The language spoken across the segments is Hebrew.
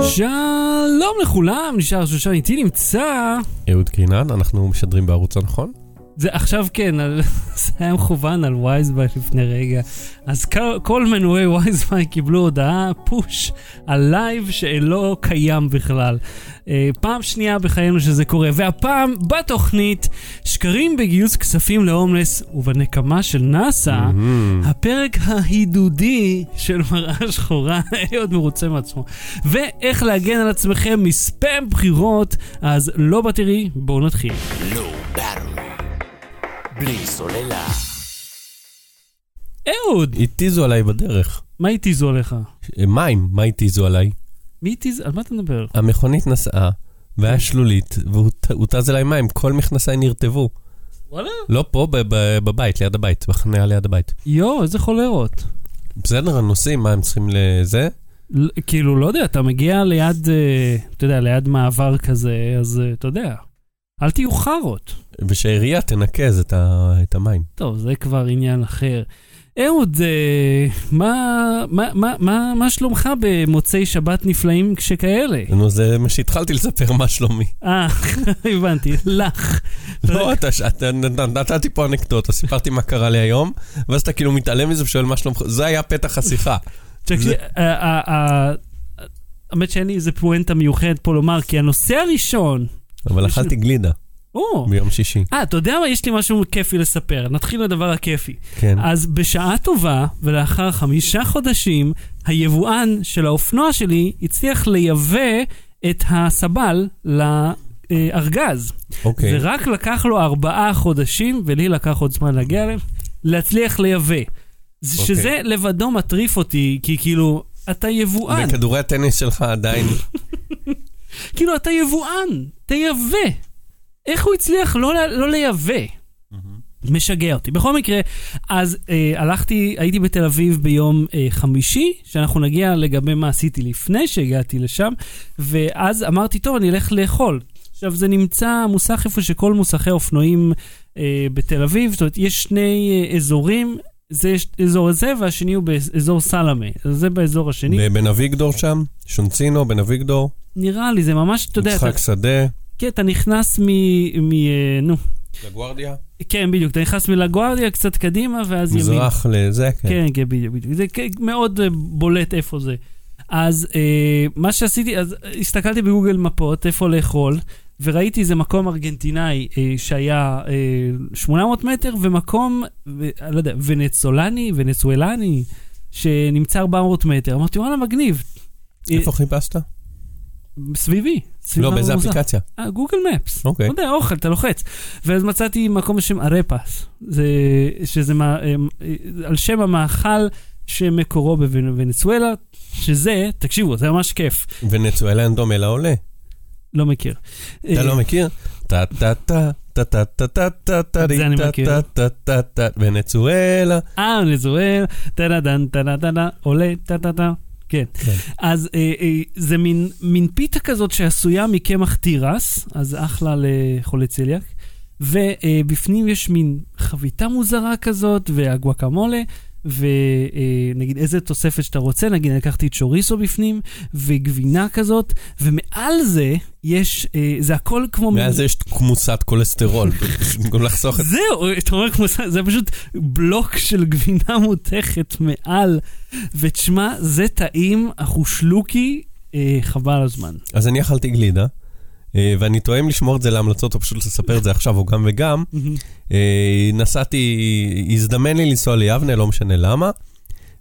שלום לכולם, נשאר שושן איתי נמצא. אהוד קינן, אנחנו משדרים בערוץ הנכון? זה עכשיו כן, על- זה היה מכוון על וייזביי לפני רגע. אז כל, כל מנועי וייזביי קיבלו הודעה, פוש, על לייב שלא קיים בכלל. אה, פעם שנייה בחיינו שזה קורה, והפעם בתוכנית, שקרים בגיוס כספים להומלס ובנקמה של נאסא. מהמם. הפרק ההידודי של מראה שחורה, אהוד מרוצה מעצמו. ואיך להגן על עצמכם מספאם בחירות, אז לא בתראי, בואו נתחיל. לא ברור. בלי סוללה. אהוד, התיזו עליי בדרך. מה התיזו עליך? אה, מים, מה התיזו עליי? מי התיז? על מה אתה מדבר? המכונית נסעה, והיה שלולית, והוא טז אליי מים, כל מכנסיי נרטבו. וואלה? לא פה, ב- ב- בבית, ליד הבית, בחניה ליד הבית. יואו, איזה חולרות. בסדר, הנוסעים, מה הם צריכים לזה? כאילו, לא יודע, אתה מגיע ליד, אה, אתה יודע, ליד מעבר כזה, אז אה, אתה יודע, אל תהיו חארות. ושהעירייה תנקז את ה- את המים. טוב, זה כבר עניין אחר. אהוד, אה, מה, מה, מה, מה, מה שלומך במוצאי שבת נפלאים כשכאלה? נו, זה מה שהתחלתי לספר מה שלומי. אה, הבנתי, לך. לא, אתה אתה- נתתי פה אנקדוטה, סיפרתי מה קרה לי היום, ואז אתה כאילו מתעלם מזה ושואל מה שלומך, זה היה פתח השיחה. תקשיב, אה, אה, אה, האמת שאין לי איזה פואנטה מיוחדת פה לומר, כי הנושא הראשון... אבל אכלתי גלידה או, ביום שישי. אה, אתה יודע מה? יש לי משהו כיפי לספר. נתחיל לדבר הכיפי. כן. אז בשעה טובה, ולאחר חמישה חודשים, היבואן של האופנוע שלי הצליח לייבא את הסבל לארגז. אוקיי. ורק לקח לו ארבעה חודשים, ולי לקח עוד זמן להגיע אליהם, להצליח לייבא. אוקיי. שזה לבדו מטריף אותי, כי כאילו, אתה יבואן. וכדורי הטניס שלך עדיין... כאילו, אתה יבואן, תייבא. איך הוא הצליח לא, לא לייבא? משגע אותי. בכל מקרה, אז אה, הלכתי, הייתי בתל אביב ביום אה, חמישי, שאנחנו נגיע לגבי מה עשיתי לפני שהגעתי לשם, ואז אמרתי, טוב, אני אלך לאכול. עכשיו, זה נמצא מוסך איפה שכל מוסכי אופנועים אה, בתל אביב, זאת אומרת, יש שני אה, אזורים, זה אזור הזה, והשני הוא באזור סלמה. זה באזור השני. בבן אביגדור שם, שונצינו, בן אביגדור, נראה לי, זה ממש, אתה יודע, משחק שדה, כן, אתה נכנס מ... מ אה, נו, לגוארדיה, כן, בדיוק, אתה נכנס מלגוארדיה קצת קדימה, ואז ימין. מזרח לזה, כן. כן, כן, בדיוק, בדיוק. זה מאוד אה, בולט איפה זה. אז אה, מה שעשיתי, אז הסתכלתי בגוגל מפות איפה לאכול, וראיתי איזה מקום ארגנטינאי אה, שהיה אה, 800 מטר, ומקום, ו, לא יודע, ונצולני, ונצואלני, שנמצא 400 מטר. אמרתי, וואלה, מגניב. איפה חיפשת? סביבי. לא, באיזה. אפליקציה? אה, גוגל מפס. אוקיי. לא יודע, אוכל, אתה לוחץ. ואז מצאתי מקום בשם ארפס, זה, שזה מה, אה, אה, על שם המאכל שמקורו בוונצואלה, שזה, תקשיבו, זה ממש כיף. ונצואלה אין דומה לעולה. לא מכיר. אתה לא מכיר? טה טה טה. זה אני מכיר. ונצואלה. אה, ונצואלה. טה-דה-דן, טה-דה-דה, עולה, טה-דה-דה. כן. כן. אז אה, אה, זה מין, מין פיתה כזאת שעשויה מקמח תירס, אז אחלה לחולי צליאק. ובפנים יש מין חביתה מוזרה כזאת, והגואקמולה, ונגיד איזה תוספת שאתה רוצה, נגיד לקחתי צ'וריסו בפנים, וגבינה כזאת, ומעל זה יש, אה, זה הכל כמו... מעל זה יש כמוסת כולסטרול, במקום לחסוך את זהו, אתה אומר כמו זה, זה פשוט בלוק של גבינה מותכת מעל. ותשמע, זה טעים, אחושלוקי, אה, חבל הזמן. אז אני אכלתי גלידה, ואני תוהה אם לשמור את זה להמלצות, או פשוט לספר את זה עכשיו, או גם וגם. אה, נסעתי, הזדמן לי לנסוע ליבנה, לא משנה למה,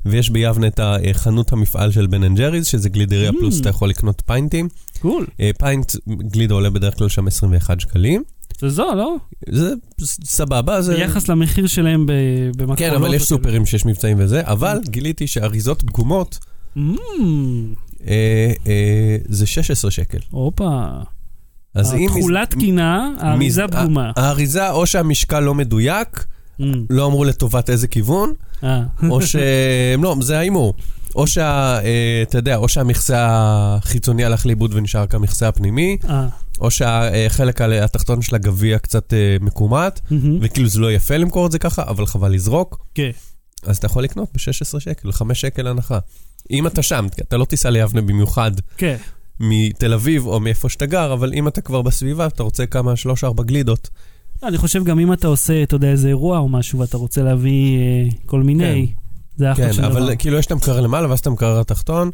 ויש ביבנה את החנות המפעל של Ben and Jerry's, שזה גלידריה Mm. פלוס, אתה יכול לקנות pint ים. cool. אה, pint גלידה עולה בדרך כלל שם 21 שקלים. זה זול, לא? זה סבבה, זה... ביחס למחיר שלהם ב- במכולות. כן, אבל יש. סופרים שיש מבצעים וזה, אבל גיליתי שאריזות פגומות Mm, אה, אה, זה 16 שקל. הופה. אז אם... התכולה תקינה, האריזה פגומה. האריזה, או שהמשקל לא מדויק, Mm, לא אמרו לטובת איזה כיוון, אה. או ש... לא, זה ההימור. או שה... אה, אתה יודע, או שהמכסה החיצוני הלך לאיבוד ונשאר כמכסה הפנימי, אה. או שהחלק התחתון של הגביע קצת אה, מקומט. וכאילו זה לא יפה למכור את זה ככה, אבל חבל לזרוק. כן. אז אתה יכול לקנות ב-16 שקל, 5 שקל הנחה. אם אתה שם, אתה לא תיסע ליבנה במיוחד כן. מתל אביב או מאיפה שאתה גר, אבל אם אתה כבר בסביבה, אתה רוצה כמה, שלוש, ארבע גלידות. לא, אני חושב גם אם אתה עושה, אתה יודע, איזה אירוע או משהו, ואתה רוצה להביא אה, כל מיני, זה אחלה כן, של דבר. אבל כאילו יש את המקרר למעלה ואז את המקרר התחתון,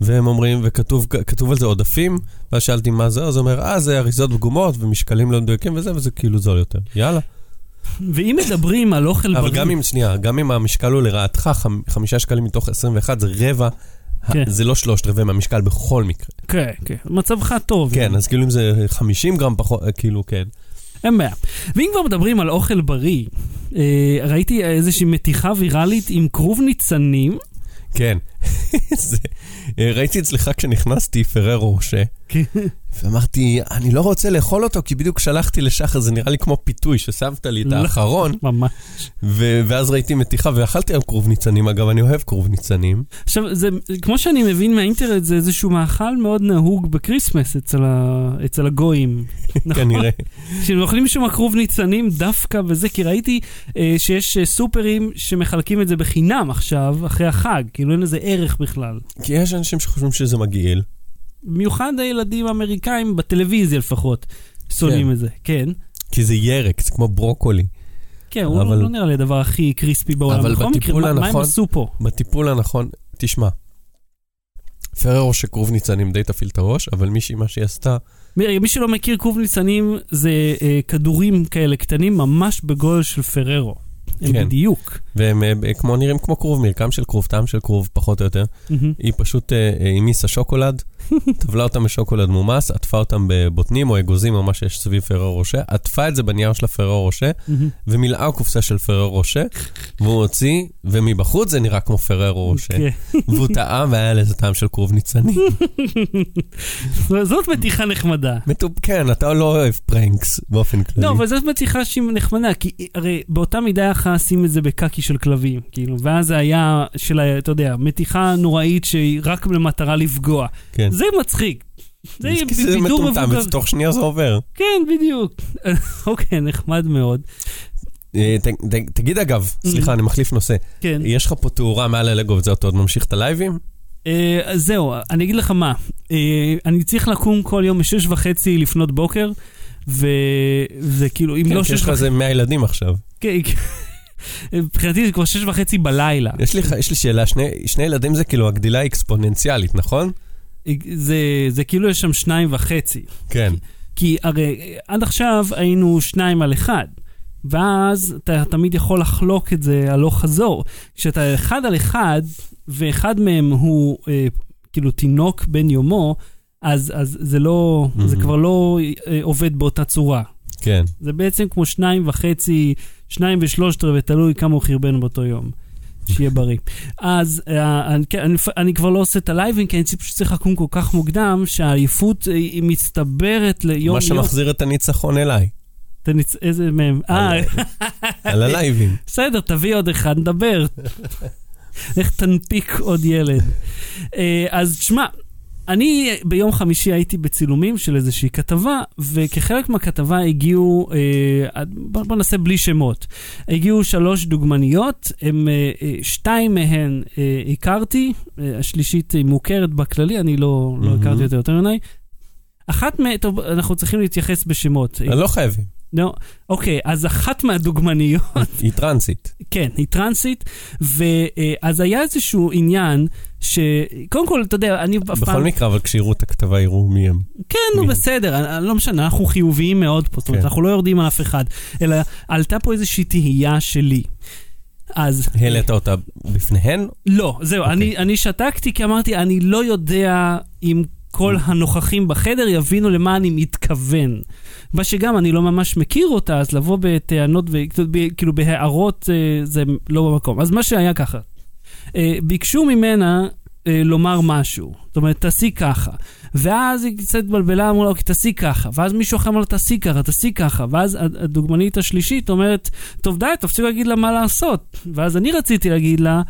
והם אומרים, וכתוב כתוב על זה עודפים, ואז שאלתי מה זה, אז הוא אומר, אה, זה אריזות פגומות ומשקלים לא מדויקים וזה, וזה כאילו זול יותר. יאללה. ואם מדברים על אוכל אבל בריא... גם אם, שנייה, גם אם המשקל הוא לרעתך, חמ- חמישה שקלים מתוך 21 זה רבע, כן. זה לא שלושת רבעי מהמשקל בכל מקרה. כן, כן. מצבך טוב. כן, אז כאילו אם זה 50 גרם פחות, כאילו, כן. אין בעיה. ואם כבר מדברים על אוכל בריא, אה, ראיתי איזושהי מתיחה ויראלית עם כרוב ניצנים. כן. זה, אה, ראיתי אצלך כשנכנסתי פררו רושה. ואמרתי, אני לא רוצה לאכול אותו, כי בדיוק שלחתי לשחר, זה נראה לי כמו פיתוי, ששמת לי את לא. האחרון, ממש. ו- ואז ראיתי מתיחה, ואכלתי היום כרוב ניצנים, אגב, אני אוהב כרוב ניצנים. עכשיו, זה, כמו שאני מבין מהאינטרנט, זה איזשהו מאכל מאוד נהוג בקריסמס אצל, ה, אצל הגויים. כנראה. שהם אוכלים שם כרוב ניצנים דווקא בזה, כי ראיתי אה, שיש אה, סופרים שמחלקים את זה בחינם עכשיו, אחרי החג, כאילו אין לזה ערך בכלל. כי יש אנשים שחושבים שזה מגעיל. במיוחד הילדים האמריקאים, בטלוויזיה לפחות, שונאים כן. את זה, כן. כי זה ירק, זה כמו ברוקולי. כן, הוא אבל- לא, לא נראה לי הדבר הכי קריספי בעולם. אבל בטיפול מה, מה הם הנכון- עשו פה? בטיפול הנכון, תשמע, פררו שכרוב ניצנים די תפעיל את הראש, אבל מישהי, מה שהיא עשתה, מי, מי שלא מכיר כרוב ניצנים, זה אה, כדורים כאלה קטנים, ממש בגודל של פררו. הם כן. בדיוק. והם אה, כמו, נראים כמו כרוב, מרקם של כרוב, טעם של כרוב, פחות או יותר. מהמם. היא פשוט אה, אה, שוקולד, טבלה אותם בשוקולד מומס, עטפה אותם בבוטנים או אגוזים או מה שיש סביב פררו רושה, עטפה את זה בנייר של הפררו רושה. ומילאה קופסה של פררו רושה, והוא הוציא, ומבחוץ זה נראה כמו פררו רושה. כן. והוא טעם והיה לזה טעם של כרוב ניצני. זאת מתיחה נחמדה. כן, אתה לא אוהב פרנקס באופן כללי. לא, אבל זאת מתיחה שהיא נחמדה, כי הרי באותה מידה יכול לשים את זה בקקי של כלבים, כאילו, ואז זה היה של, אתה יודע, מתיחה נוראית שהיא רק למטרה לפגוע. כן. זה מצחיק. זה בידור מטומטם, מבוגר. ותוך שנייה זה עובר. כן, בדיוק. אוקיי, נחמד מאוד. אה, תגיד אגב, סליחה, אני מחליף נושא. כן. יש לך פה תאורה מעל הלגו וזה אתה עוד ממשיך את הלייבים? אה, אז זהו, אני אגיד לך מה, אה, אני צריך לקום כל יום בשש וחצי לפנות בוקר, וזה כאילו, אם כן, לא כי יש שש לך וחצי... איזה 100 ילדים עכשיו. כן, מבחינתי זה כבר שש וחצי בלילה. יש לי, יש לי שאלה, שני, שני ילדים זה כאילו הגדילה אקספוננציאלית, נכון? זה, זה כאילו יש שם שניים וחצי. כן. כי הרי עד עכשיו היינו שניים על אחד, ואז אתה תמיד יכול לחלוק את זה הלוך חזור. כשאתה אחד על אחד, ואחד מהם הוא אה, כאילו תינוק בן יומו, אז, אז זה לא, mm-hmm. זה Mhm. כבר לא אה, עובד באותה צורה. כן. זה בעצם כמו שניים וחצי, שניים ושלושת רבעי, תלוי כמה הוא חרבן באותו יום. שיהיה בריא. אז אה, אני, כן, אני, אני כבר לא עושה את הלייבים, כי אני פשוט צריך לקום כל כך מוקדם, שהעייפות אה, היא מצטברת ליום מה. שמחזיר את הניצחון אליי. איזה מהם? אה, על- על הלייבים. בסדר, תביא עוד אחד, נדבר. איך תנפיק עוד ילד. אה, אז תשמע, אני ביום חמישי הייתי בצילומים של איזושהי כתבה, וכחלק מהכתבה הגיעו, אה, בוא, בוא נעשה בלי שמות, הגיעו שלוש דוגמניות, הם, אה, אה, שתיים מהן אה, הכרתי, אה, השלישית היא מוכרת בכללי, אני לא, לא מהמם. הכרתי אותה יותר מדי. אחת מהן, טוב, אנחנו צריכים להתייחס בשמות. לא חייבים, לא, אוקיי, אז אחת מהדוגמניות, היא טרנסית. כן, היא טרנסית, ואז היה איזשהו עניין, שקודם כל, אתה יודע, אני אף בכל פעם... מקרה, אבל כשיראו את הכתבה יראו מי הם. כן, נו? בסדר, אני- לא משנה, אנחנו חיוביים מאוד פה, זאת אומרת, כן. אנחנו לא יורדים על אף אחד, אלא עלתה פה איזושהי תהייה שלי. אז העלית אותה בפניהן? לא, זהו, אוקיי. אני, אני שתקתי כי אמרתי, אני לא יודע אם כל הנוכחים בחדר יבינו למה אני מתכוון. מה שגם אני לא ממש מכיר אותה, אז לבוא בטענות, וכאילו בהערות אה, זה לא במקום. אז מה שהיה ככה, אה, ביקשו ממנה אה, לומר משהו, זאת אומרת, תעשי ככה. ואז היא קצת התבלבלה, אמרו לה, אוקיי, תעשי ככה. ואז מישהו אחר אמר לה, תעשי ככה, תעשי ככה. ואז הדוגמנית השלישית אומרת, טוב, די, תפסיקו להגיד לה מה לעשות. ואז אני רציתי להגיד לה,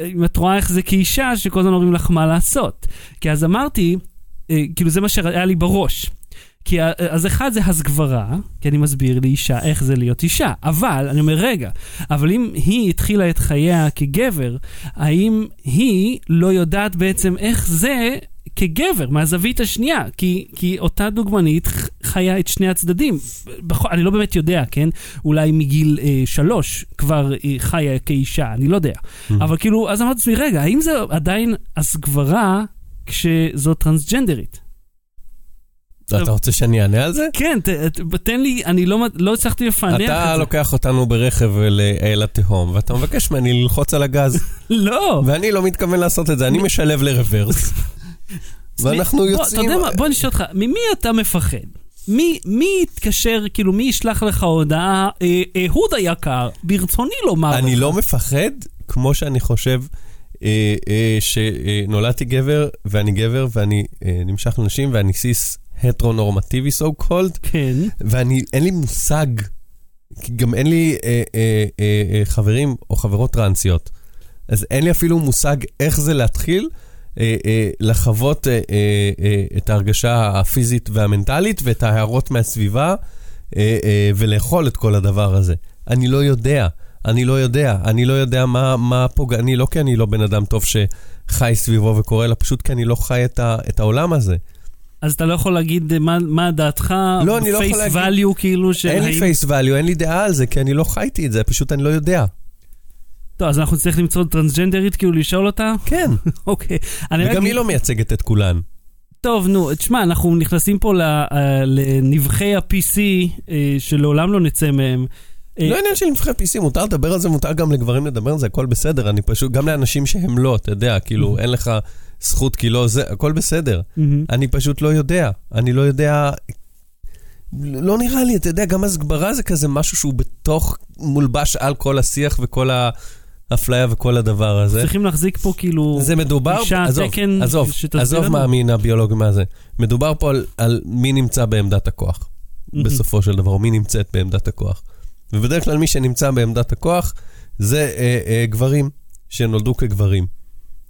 אם את רואה איך זה כאישה, שכל הזמן אומרים לך מה לעשות. כי אז אמרתי, כאילו זה מה שהיה לי בראש. כי אז אחד זה הסגברה, כי אני מסביר לאישה איך זה להיות אישה, אבל, אני אומר, רגע, אבל אם היא התחילה את חייה כגבר, האם היא לא יודעת בעצם איך זה כגבר, מהזווית השנייה? כי, כי אותה דוגמנית חיה את שני הצדדים. בכל, אני לא באמת יודע, כן? אולי מגיל אה, שלוש כבר היא חיה כאישה, אני לא יודע. אבל כאילו, אז אמרתי לעצמי, רגע, האם זה עדיין הסגברה כשזו טרנסג'נדרית? אתה רוצה שאני אענה על זה? כן, ת, ת, תן לי, אני לא, לא הצלחתי לפענח את אתה זה. לוקח אותנו ברכב אל אל התהום, ואתה מבקש ממני ללחוץ על הגז, לא. ואני לא מתכוון לעשות את זה, אני משלב לרוורס. ואנחנו יוצאים... אתה יודע מה, בוא נשאל אותך, ממי אתה מפחד? מי, מי יתקשר, כאילו, מי ישלח לך הודעה, אה, אהוד היקר, ברצוני לומר אני לך. לא מפחד, כמו שאני חושב אה, אה, שנולדתי גבר, ואני גבר, ואני אה, נמשך לנשים, ואני סיס הטרונורמטיבי, so called, כן. ואני, אין לי מושג, גם אין לי אה, אה, אה, אה, חברים או חברות טרנסיות, אז אין לי אפילו מושג איך זה להתחיל אה, אה, לחוות אה, אה, אה, את ההרגשה הפיזית והמנטלית ואת ההערות מהסביבה, אה, אה, ולאכול את כל הדבר הזה. אני לא יודע, אני לא יודע, אני לא יודע מה, מה פוגעני, לא כי אני לא בן אדם טוב שחי סביבו וקורא, אלא פשוט כי אני לא חי את, ה, את העולם הזה. אז אתה לא יכול להגיד אה, מה, מה דעתך, לא, אני לא יכול face להגיד. value, כאילו, של אין לי face value, אין לי דעה על זה, כי אני לא חייתי את זה, פשוט אני לא יודע. טוב, אז אנחנו נצטרך למצוא טרנסג'נדרית, כאילו, לשאול אותה? כן, אוקיי. וגם היא לא מייצגת את כולן. טוב, נו, תשמע, אנחנו נכנסים פה אה, לנבחי ה-PC, אה, שלעולם לא נצא מהם. לא עניין של נבחרי PC, מותר לדבר על זה, מותר גם לגברים לדבר על זה, הכל בסדר. אני פשוט, גם לאנשים שהם לא, אתה יודע, כאילו, אין לך זכות כי לא זה, הכל בסדר. מהמם. אני פשוט לא יודע. אני לא יודע... לא נראה לי, אתה יודע, גם הסגברה זה כזה משהו שהוא בתוך, מולבש על כל השיח וכל האפליה וכל הדבר הזה. צריכים להחזיק פה כאילו... זה מדובר, אישה, עזוב, תקן, עזוב, עזוב לנו. מה המין הביולוגי מה זה. מדובר פה על, על מי נמצא בעמדת הכוח, מהמם. בסופו של דבר, או מי נמצאת בעמדת הכוח. ובדרך כלל מי שנמצא בעמדת הכוח זה אה, אה, גברים שנולדו כגברים.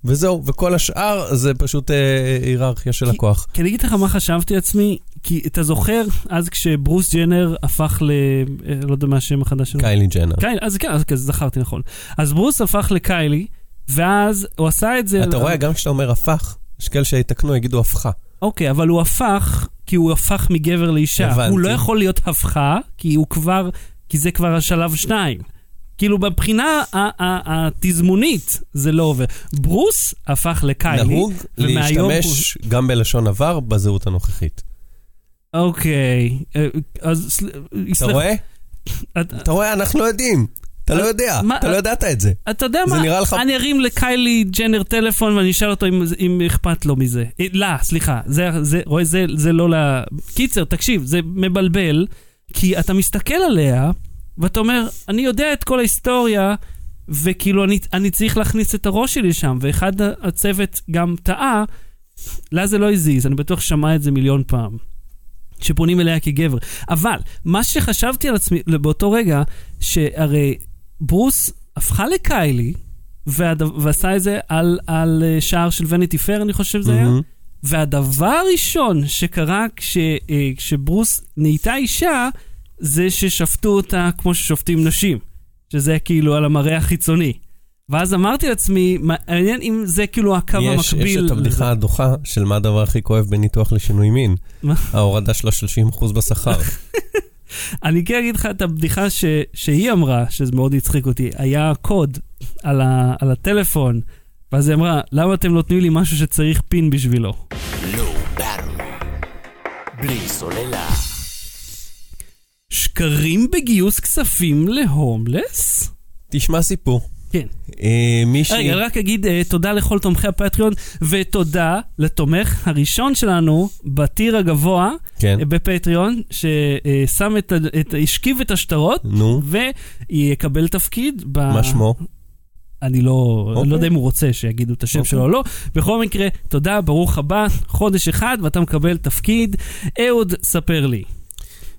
וזהו, וכל השאר זה פשוט אה, היררכיה של כי- הכוח. כי אני אגיד לך מה חשבתי לעצמי, כי אתה זוכר אז כשברוס ג'נר הפך ל... אה, לא יודע מה השם החדש שלו. קיילי ג'נר. קיילי, אז כן, אז זכרתי נכון. אז ברוס הפך לקיילי, ואז הוא עשה את זה... אתה רואה, גם כשאתה אומר הפך, יש כאלה שיתקנו, יגידו הפכה. אוקיי, אבל הוא הפך, כי הוא הפך מגבר לאישה. הבנתי. הוא לא יכול להיות הפכה, כי הוא כבר, כי זה כבר השלב שניים. כאילו, מבחינה ה- ה- התזמונית זה לא עובר. ברוס הפך לקיילי. נהוג להשתמש גם בלשון עבר בזהות הנוכחית. אוקיי, אה, אז... אתה רואה? את- אתה רואה, אנחנו לא יודעים. אתה לא יודע, מה- אתה לא ידעת את זה. אתה יודע זה מה, לך- אני ארים לקיילי ג'נר טלפון ואני אשאל אותו אם, אם אכפת לו מזה. אה, לא, סליחה, זה, זה, רואה, זה, זה לא ל... קיצר, תקשיב, זה מבלבל, כי אתה מסתכל עליה, ואתה אומר, אני יודע את כל ההיסטוריה, וכאילו אני, אני צריך להכניס את הראש שלי שם, ואחד הצוות גם טעה, לה זה לא הזיז, אני בטוח שמע את זה מיליון פעם. שפונים אליה כגבר. אבל, מה שחשבתי על עצמי באותו רגע, שהרי ברוס הפכה לקיילי, והד... ועשה את זה על, על אה, שער של וניטי פייר, אני חושב זה היה. מהמם. והדבר הראשון שקרה כש, אה, כשברוס נהייתה אישה, זה ששפטו אותה כמו ששופטים נשים. שזה כאילו על המראה החיצוני. ואז אמרתי לעצמי, מעניין אם זה כאילו הקו יש, יש המקביל. את הבדיחה הדוחה של מה הדבר הכי כואב בניתוח לשינוי מין. מה? ההורדה של ה-30% בשכר. אני כן אגיד לך את הבדיחה ש, שהיא אמרה, שזה מאוד הצחיק אותי, היה קוד על, ה, על הטלפון, ואז היא אמרה, למה אתם נותנים לי משהו שצריך פין בשבילו? בלי סוללה. שקרים בגיוס כספים להומלס? תשמע סיפור. כן. אה, מישהי... רגע, רק אגיד uh, תודה לכל תומכי הפטריון, ותודה לתומך הראשון שלנו בטיר הגבוה כן. אה, בפטריון, ששם את, את, השכיב את השטרות, נו, ויקבל תפקיד ב... מה שמו? אני לא, אוקיי. לא יודע אם הוא רוצה שיגידו את השם אוקיי. שלו או לא. בכל מקרה, תודה, ברוך הבא, חודש אחד ואתה מקבל תפקיד. אהוד, ספר לי.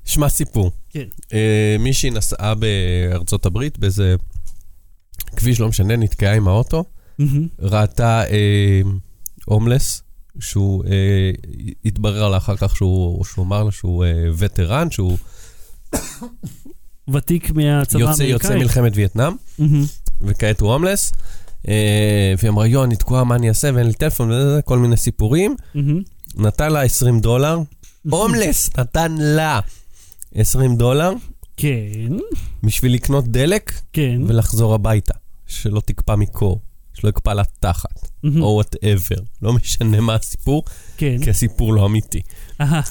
שמע סיפור. כן. אה, מישהי נסעה בארצות הברית באיזה כביש, לא משנה, נתקעה עם האוטו, מהמם. ראתה אה, הומלס שהוא, אה, התברר לה אחר כך שהוא, שהוא אמר לה שהוא אה, וטרן, שהוא ותיק מהצבא יוצא, האמריקאי. יוצא מלחמת וייטנאם, מהמם. וכעת הוא הומלס. אה, והיא אמרה, יואו, אני תקועה, מה אני אעשה, ואין לי טלפון, וזה, כל מיני סיפורים. מהמם. נתן לה 20 דולר, הומלס נתן לה 20 דולר כן, בשביל לקנות דלק כן. ולחזור הביתה, שלא תקפא מקור, שלא יקפא לה תחת. או whatever, לא משנה מה הסיפור, כן. כי הסיפור לא אמיתי.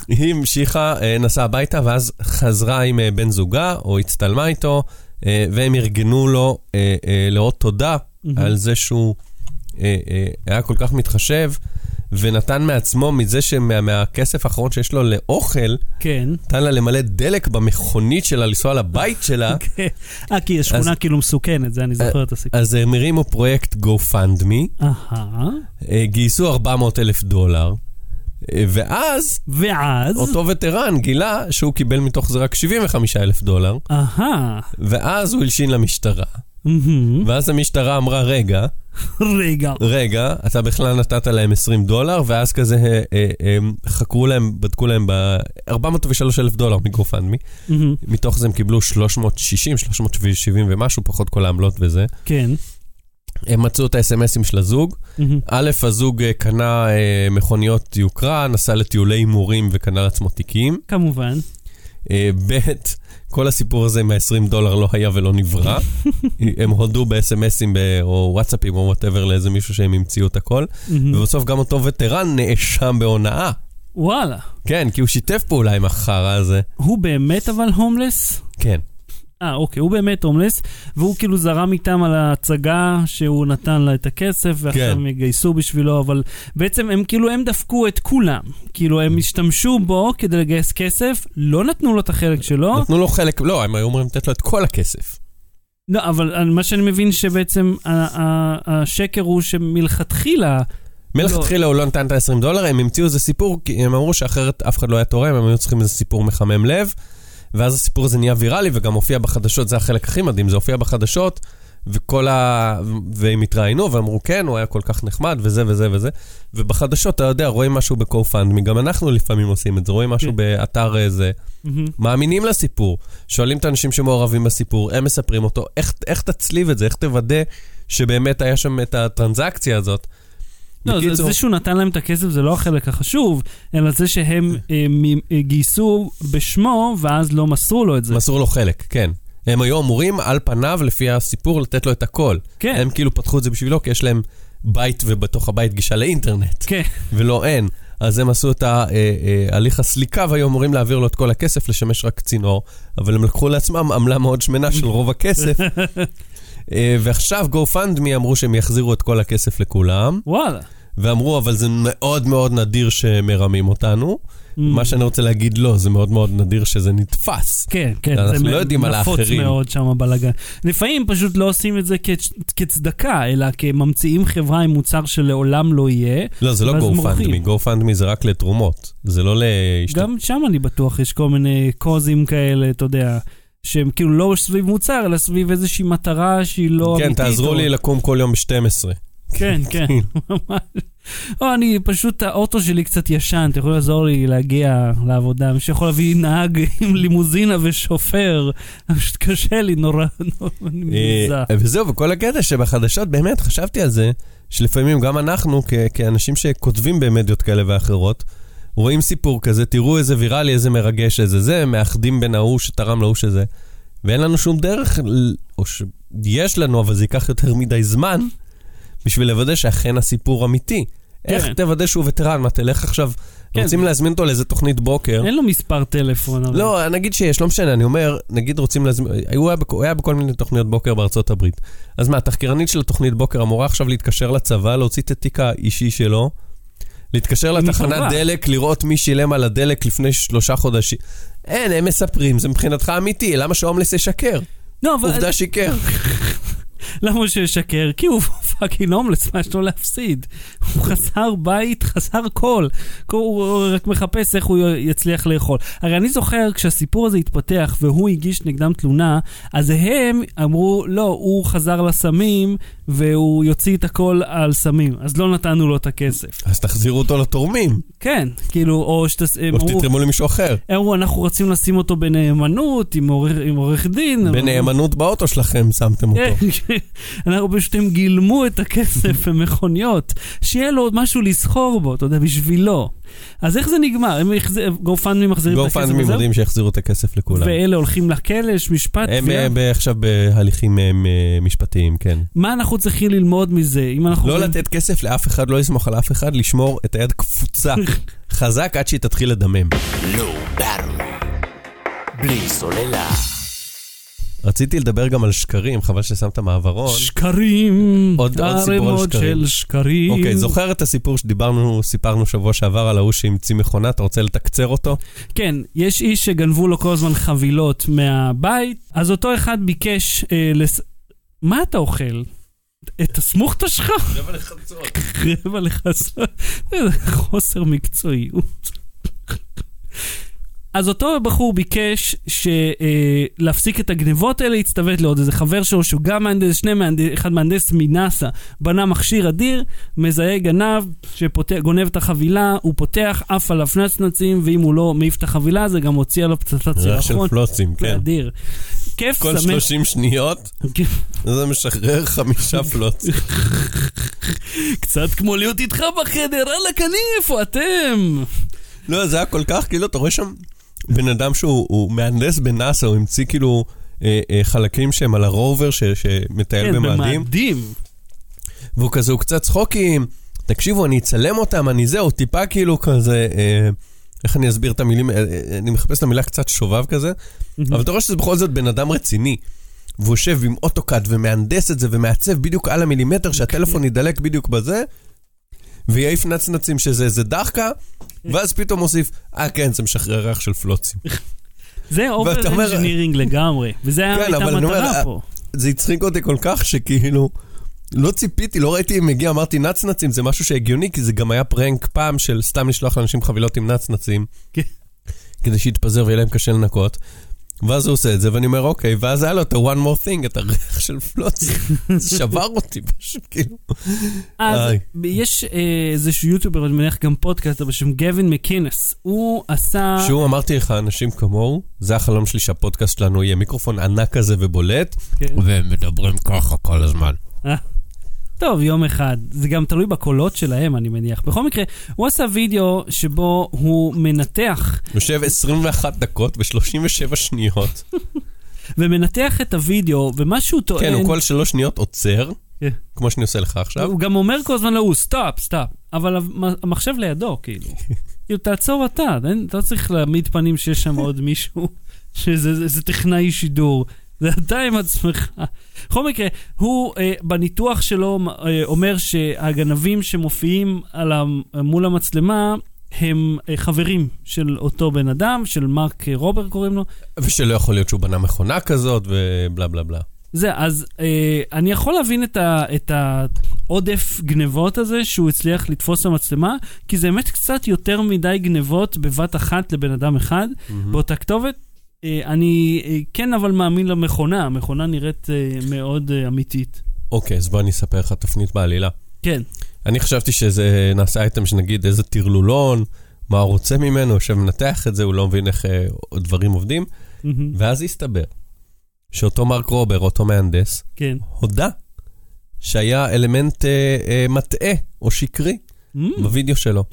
היא המשיכה, אה, נסעה הביתה, ואז חזרה עם אה, בן זוגה, או הצטלמה איתו, אה, והם ארגנו לו לאות תודה. על זה שהוא היה כל כך מתחשב, ונתן מעצמו, מזה שמהכסף האחרון שיש לו לאוכל, כן. נתן לה למלא דלק במכונית שלה, לנסוע לבית שלה. כן. אה, כי השכונה אז- כאילו מסוכנת, זה אני זוכר את הסיפור. אז הם הרימו פרויקט GoFundMe. אה, גייסו 400 אלף דולר, אה, ואז ואז... אותו וטרן גילה שהוא קיבל מתוך זה רק 75 אלף דולר, אהה. ואז הוא הלשין למשטרה. ואז המשטרה אמרה, רגע, רגע. רגע, אתה בכלל נתת להם 20 דולר, ואז כזה אה, אה, אה, חקרו להם, בדקו להם ב-403 אלף דולר מגופנדמי, מהמם. מתוך זה הם קיבלו 360, 370 ומשהו, פחות כל העמלות וזה. כן. הם מצאו את האס.אם.אסים של הזוג. א', הזוג אה, קנה אה, מכוניות יוקרה, נסע לטיולי הימורים וקנה לעצמו תיקים. כמובן. אה, ב', כל הסיפור הזה מה-20 דולר לא היה ולא נברא. הם הודו ב-SMS ים או וואטסאפים או whatever לאיזה מישהו שהם המציאו את הכל. ובסוף גם אותו וטרן נאשם בהונאה. וואלה. כן, כי הוא שיתף פעולה עם החרא הזה. הוא באמת אבל הומלס? כן. אה, אוקיי, הוא באמת הומלס, והוא כאילו זרם איתם על ההצגה שהוא נתן לה את הכסף, ועכשיו כן. הם יגייסו בשבילו, אבל בעצם הם כאילו, הם דפקו את כולם. כאילו, הם השתמשו בו כדי לגייס כסף, לא נתנו לו את החלק שלו. נתנו לו חלק, לא, הם היו אומרים לתת לו את כל הכסף. לא, אבל מה שאני מבין שבעצם ה- ה- השקר הוא שמלכתחילה, מלכתחילה הוא לא נתן את ה-20 דולר, הם המציאו איזה סיפור, כי הם אמרו שאחרת אף אחד לא היה תורם, הם היו צריכים איזה סיפור מחמם לב, ואז הסיפור הזה נהיה ויראלי וגם הופיע בחדשות, זה החלק הכי מדהים, זה הופיע בחדשות, וכל ה... והם התראיינו ואמרו, כן, הוא היה כל כך נחמד, וזה וזה וזה, ובחדשות, אתה יודע, רואים משהו ב-co-fund, גם אנחנו לפעמים עושים את זה, רואים משהו כן. באתר איזה, מאמינים לסיפור, שואלים את האנשים שמעורבים בסיפור, הם מספרים אותו, איך, איך תצליב את זה, איך תוודא שבאמת היה שם את הטרנזקציה הזאת. לא, זה, בקיצור- זה שהוא נתן להם את הכסף זה לא החלק החשוב, אלא זה שהם אה, מ- אה, גייסו בשמו, ואז לא מסרו לו את זה. מסרו לו חלק, כן. הם היו אמורים על פניו, לפי הסיפור, לתת לו את הכל. כן, הם כאילו פתחו את זה בשבילו, כי יש להם בית ובתוך הבית גישה לאינטרנט, כן. ולא אין. אז הם עשו את ההליך הסליקה והיו אמורים להעביר לו את כל הכסף, לשמש רק צינור, אבל הם לקחו לעצמם עמלה מאוד שמנה של רוב הכסף. אה, ועכשיו GoFundMe אמרו שהם יחזירו את כל הכסף לכולם, וואלה. ואמרו, אבל זה מאוד מאוד נדיר שמרמים אותנו. Mm. מה שאני רוצה להגיד, לא, זה מאוד מאוד נדיר שזה נתפס. כן, כן, אנחנו זה לא יודעים על נפוץ. מאוד שם בלאגן. לפעמים פשוט לא עושים את זה כצ- כצדקה, אלא כממציאים חברה עם מוצר שלעולם לא יהיה. לא, זה לא GoFundMe. GoFundMe זה רק לתרומות, זה לא להשתתף. גם שם אני בטוח יש כל מיני קוזים כאלה, אתה יודע, שהם כאילו לא סביב מוצר, אלא סביב איזושהי מטרה שהיא לא כן, אמיתית. תעזרו או- לי לקום כל יום ב-12. כן, כן, ממש. או, אני פשוט, האוטו שלי קצת ישן, אתה יכול לעזור לי להגיע לעבודה? מישהו יכול להביא נהג עם לימוזינה ושופר? פשוט קשה לי נורא, אני מזועזע. וזהו, וכל הקטע שבחדשות, באמת, חשבתי על זה, שלפעמים גם אנחנו, כ- כאנשים שכותבים במדיות כאלה ואחרות, רואים סיפור כזה, תראו איזה ויראלי, איזה מרגש, איזה זה, מאחדים בין ההוא שתרם להוא שזה. ואין לנו שום דרך, או שיש לנו, אבל זה ייקח יותר מדי זמן, בשביל לוודא שאכן הסיפור אמיתי. איך כן. תוודא שהוא וטרן? מה, תלך עכשיו, כן. רוצים להזמין אותו לאיזה תוכנית בוקר? אין לו מספר טלפון. אבל- לא, נגיד שיש, לא משנה, אני אומר, נגיד רוצים להזמין, הוא היה, בכ- הוא היה בכל מיני תוכניות בוקר בארצות הברית. אז מה, התחקירנית של התוכנית בוקר אמורה עכשיו להתקשר לצבא, להוציא את התיק האישי שלו, להתקשר לתחנת. דלק, לראות מי שילם על הדלק לפני שלושה חודשים. אין, הם מספרים, זה מבחינתך אמיתי, למה שהומלס ישקר? לא, אבל עובדה שיקר. למה הוא שישקר? כי הוא fucking הומלס, מה יש לו להפסיד? הוא חסר בית, חסר כל. הוא רק מחפש איך הוא יצליח לאכול. הרי אני זוכר כשהסיפור הזה התפתח והוא הגיש נגדם תלונה, אז הם אמרו, לא, הוא חזר לסמים, והוא יוציא את הכל על סמים, אז לא נתנו לו את הכסף. אז תחזירו אותו לתורמים, כן, כאילו, או שתס... שתתרמו למישהו אחר. אמרו, אנחנו רוצים לשים אותו בנאמנות, עם עורך, דין. בנאמנות באוטו שלכם שמתם אותו. כן, אנחנו פשוט הם גילמו את הכסף במכוניות, שיהיה לו משהו לסחור בו, אתה יודע, בשבילו. אז איך זה נגמר? הם גופנמי מחזירים את הכסף גופנדמי וזהו? מודיעים שיחזירו את הכסף לכולם. ואלה הולכים לכלא, יש משפט, הם. אה, ב- עכשיו בהליכים אה, מ- משפטיים, כן. מה אנחנו צריכים ללמוד מזה? אם אנחנו... לא לתת כסף לאף אחד, לא לסמוך על אף אחד, לשמור את היד קפוצה חזק עד שהיא תתחיל לדמם. בלי סוללה. רציתי לדבר גם על שקרים, חבל ששמת מעברון. שקרים, עוד- עוד סיפור על שקרים. של שקרים. אוקיי, זוכר את הסיפור שדיברנו, סיפרנו שבוע שעבר על ההוא שהמציא מכונה, אתה רוצה לתקצר אותו? כן, יש איש שגנבו לו כל הזמן חבילות מהבית, אז אותו אחד ביקש אה, לס... מה אתה אוכל? את הסמוכתה שלך? רבע לחצות. רבע. איזה חוסר מקצועיות. אז אותו בחור ביקש ש, אה, להפסיק את הגנבות האלה, הצטוות לעוד איזה חבר שלו שהוא גם מהנדס, שני מהנדס, אחד מהנדס מנאסא, בנה מכשיר אדיר, מזהה גנב שגונב את החבילה, הוא פותח, עף עליו נצנצים, ואם הוא לא מעיף את החבילה, זה גם הוציא עליו פצצת ריח של סירחון. פלוצים, כן. אדיר. כיף, כל שמח. 30 שניות זה משחרר חמישה פלוצים. קצת כמו להיות איתך בחדר, וואלכ, אני איפה אתם? לא, זה היה כל כך, כאילו, אתה רואה שם בן אדם שהוא הוא מהנדס בנאסא, הוא המציא כאילו אה, אה, חלקים שהם על הרובר ש- שמטייל כן, במאדים, במאדים. והוא כזה, הוא קצת צחוקים, תקשיבו, אני אצלם אותם, אני זה, הוא טיפה כאילו כזה, אה, איך אני אסביר את המילים, אה, אה, אני מחפש את המילה קצת שובב כזה, אבל אתה רואה שזה בכל זאת בן אדם רציני. והוא יושב עם AutoCAD ומהנדס את זה ומעצב בדיוק על המילימטר שהטלפון ידלק בדיוק בזה, ויעיף נצנצים שזה איזה דאחקה, ואז פתאום מוסיף, אה כן, זה משחרר ריח של פלוצים. זה over engineering לגמרי, וזה היה כן, הייתה אה, פה. זה הצחיק אותי כל כך שכאילו, לא ציפיתי, לא ראיתי אם מגיע, אמרתי נצנצים, זה משהו שהגיוני, כי זה גם היה פרנק פעם של סתם לשלוח לאנשים חבילות עם נצנצים, כן. כדי שיתפזר ויהיה להם קשה לנקות. ואז הוא עושה את זה, ואני אומר, אוקיי, ואז היה לו את ה-one more thing, את הריח של. זה שבר אותי פשוט, כאילו. אז. יש אה, איזשהו יוטיובר, אני מניח גם פודקאסט, בשם גווין מקינס. הוא עשה... שהוא, אמרתי לך, אנשים כמוהו, זה החלום שלי שהפודקאסט שלנו יהיה מיקרופון ענק כזה ובולט, כן. והם מדברים ככה כל הזמן. טוב, יום אחד. זה גם תלוי בקולות שלהם, אני מניח. בכל מקרה, הוא עשה וידאו שבו הוא מנתח, יושב 21 דקות ו-37 שניות. ומנתח את הוידאו, ומה שהוא טוען... כן, הוא כל שלוש שניות עוצר, כן. כמו שאני עושה לך עכשיו. הוא גם אומר כל הזמן להוא, stop, stop. אבל המ- המחשב לידו, כאילו. כאילו, תעצור אתה, אתה לא צריך להעמיד פנים שיש שם עוד מישהו, שזה זה- זה טכנאי שידור. זה אתה עם עצמך. בכל מקרה, הוא אה, בניתוח שלו אה, אומר שהגנבים שמופיעים על המ- מול המצלמה הם אה, חברים של אותו בן אדם, של מרק אה, רובר קוראים לו. ושלא יכול להיות שהוא בנה מכונה כזאת, ובלה בלה בלה. זה, אז אה, אני יכול להבין את, ה, את העודף גנבות הזה שהוא הצליח לתפוס במצלמה, כי זה באמת קצת יותר מדי גנבות בבת אחת לבן אדם אחד, באותה כתובת. אה, אני אה, כן אבל מאמין למכונה, המכונה נראית אה, מאוד אמיתית. אוקיי, אז בוא אני אספר לך תפנית בעלילה. כן, אני חשבתי שזה נעשה אייטם שנגיד איזה טרלולון, מה הוא רוצה ממנו, שמנתח את זה, הוא לא מבין איך אה, דברים עובדים, מהמם, ואז הסתבר שאותו מרק רובר, אותו מהנדס, כן. הודה שהיה אלמנט אה, אה, מטעה או שקרי מהמם, בווידאו שלו.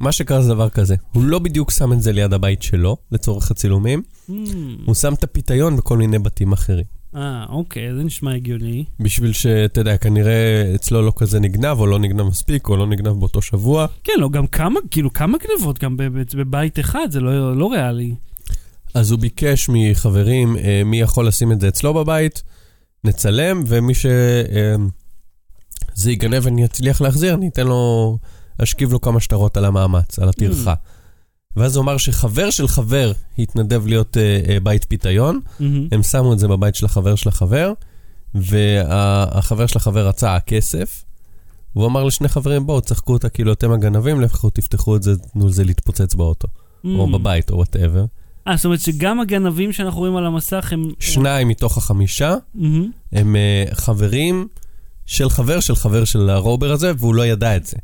מה שקרה זה דבר כזה, הוא לא בדיוק שם את זה ליד הבית שלו, לצורך הצילומים, מהמם. הוא שם את הפיתיון בכל מיני בתים אחרים. אה, אוקיי, זה נשמע הגיוני. בשביל שאתה יודע, כנראה אצלו לא כזה נגנב, או לא נגנב מספיק, או לא נגנב באותו שבוע. כן, לא, גם כמה, כאילו, כמה גנבות גם בב- בבית אחד, זה לא, לא ריאלי. אז הוא ביקש מחברים אה, מי יכול לשים את זה אצלו בבית, נצלם, ומי שזה ייגנב ואני אצליח להחזיר, אני אתן לו, אשכיב לו כמה שטרות על המאמץ, על הטרחה. ואז הוא אמר שחבר של חבר התנדב להיות אה, אה, בית פיתיון, mhm. הם שמו את זה בבית של החבר של החבר, והחבר של החבר רצה הכסף, והוא אמר לשני חברים, בואו, שחקו אותה כאילו אתם הגנבים, לכו תפתחו את זה, תנו לזה להתפוצץ באוטו, או mhm. בבית, או whatever. אה, זאת אומרת שגם הגנבים שאנחנו רואים על המסך הם... שניים מתוך החמישה mhm. הם uh, חברים של חבר של חבר של הרובר הזה, והוא לא ידע את זה.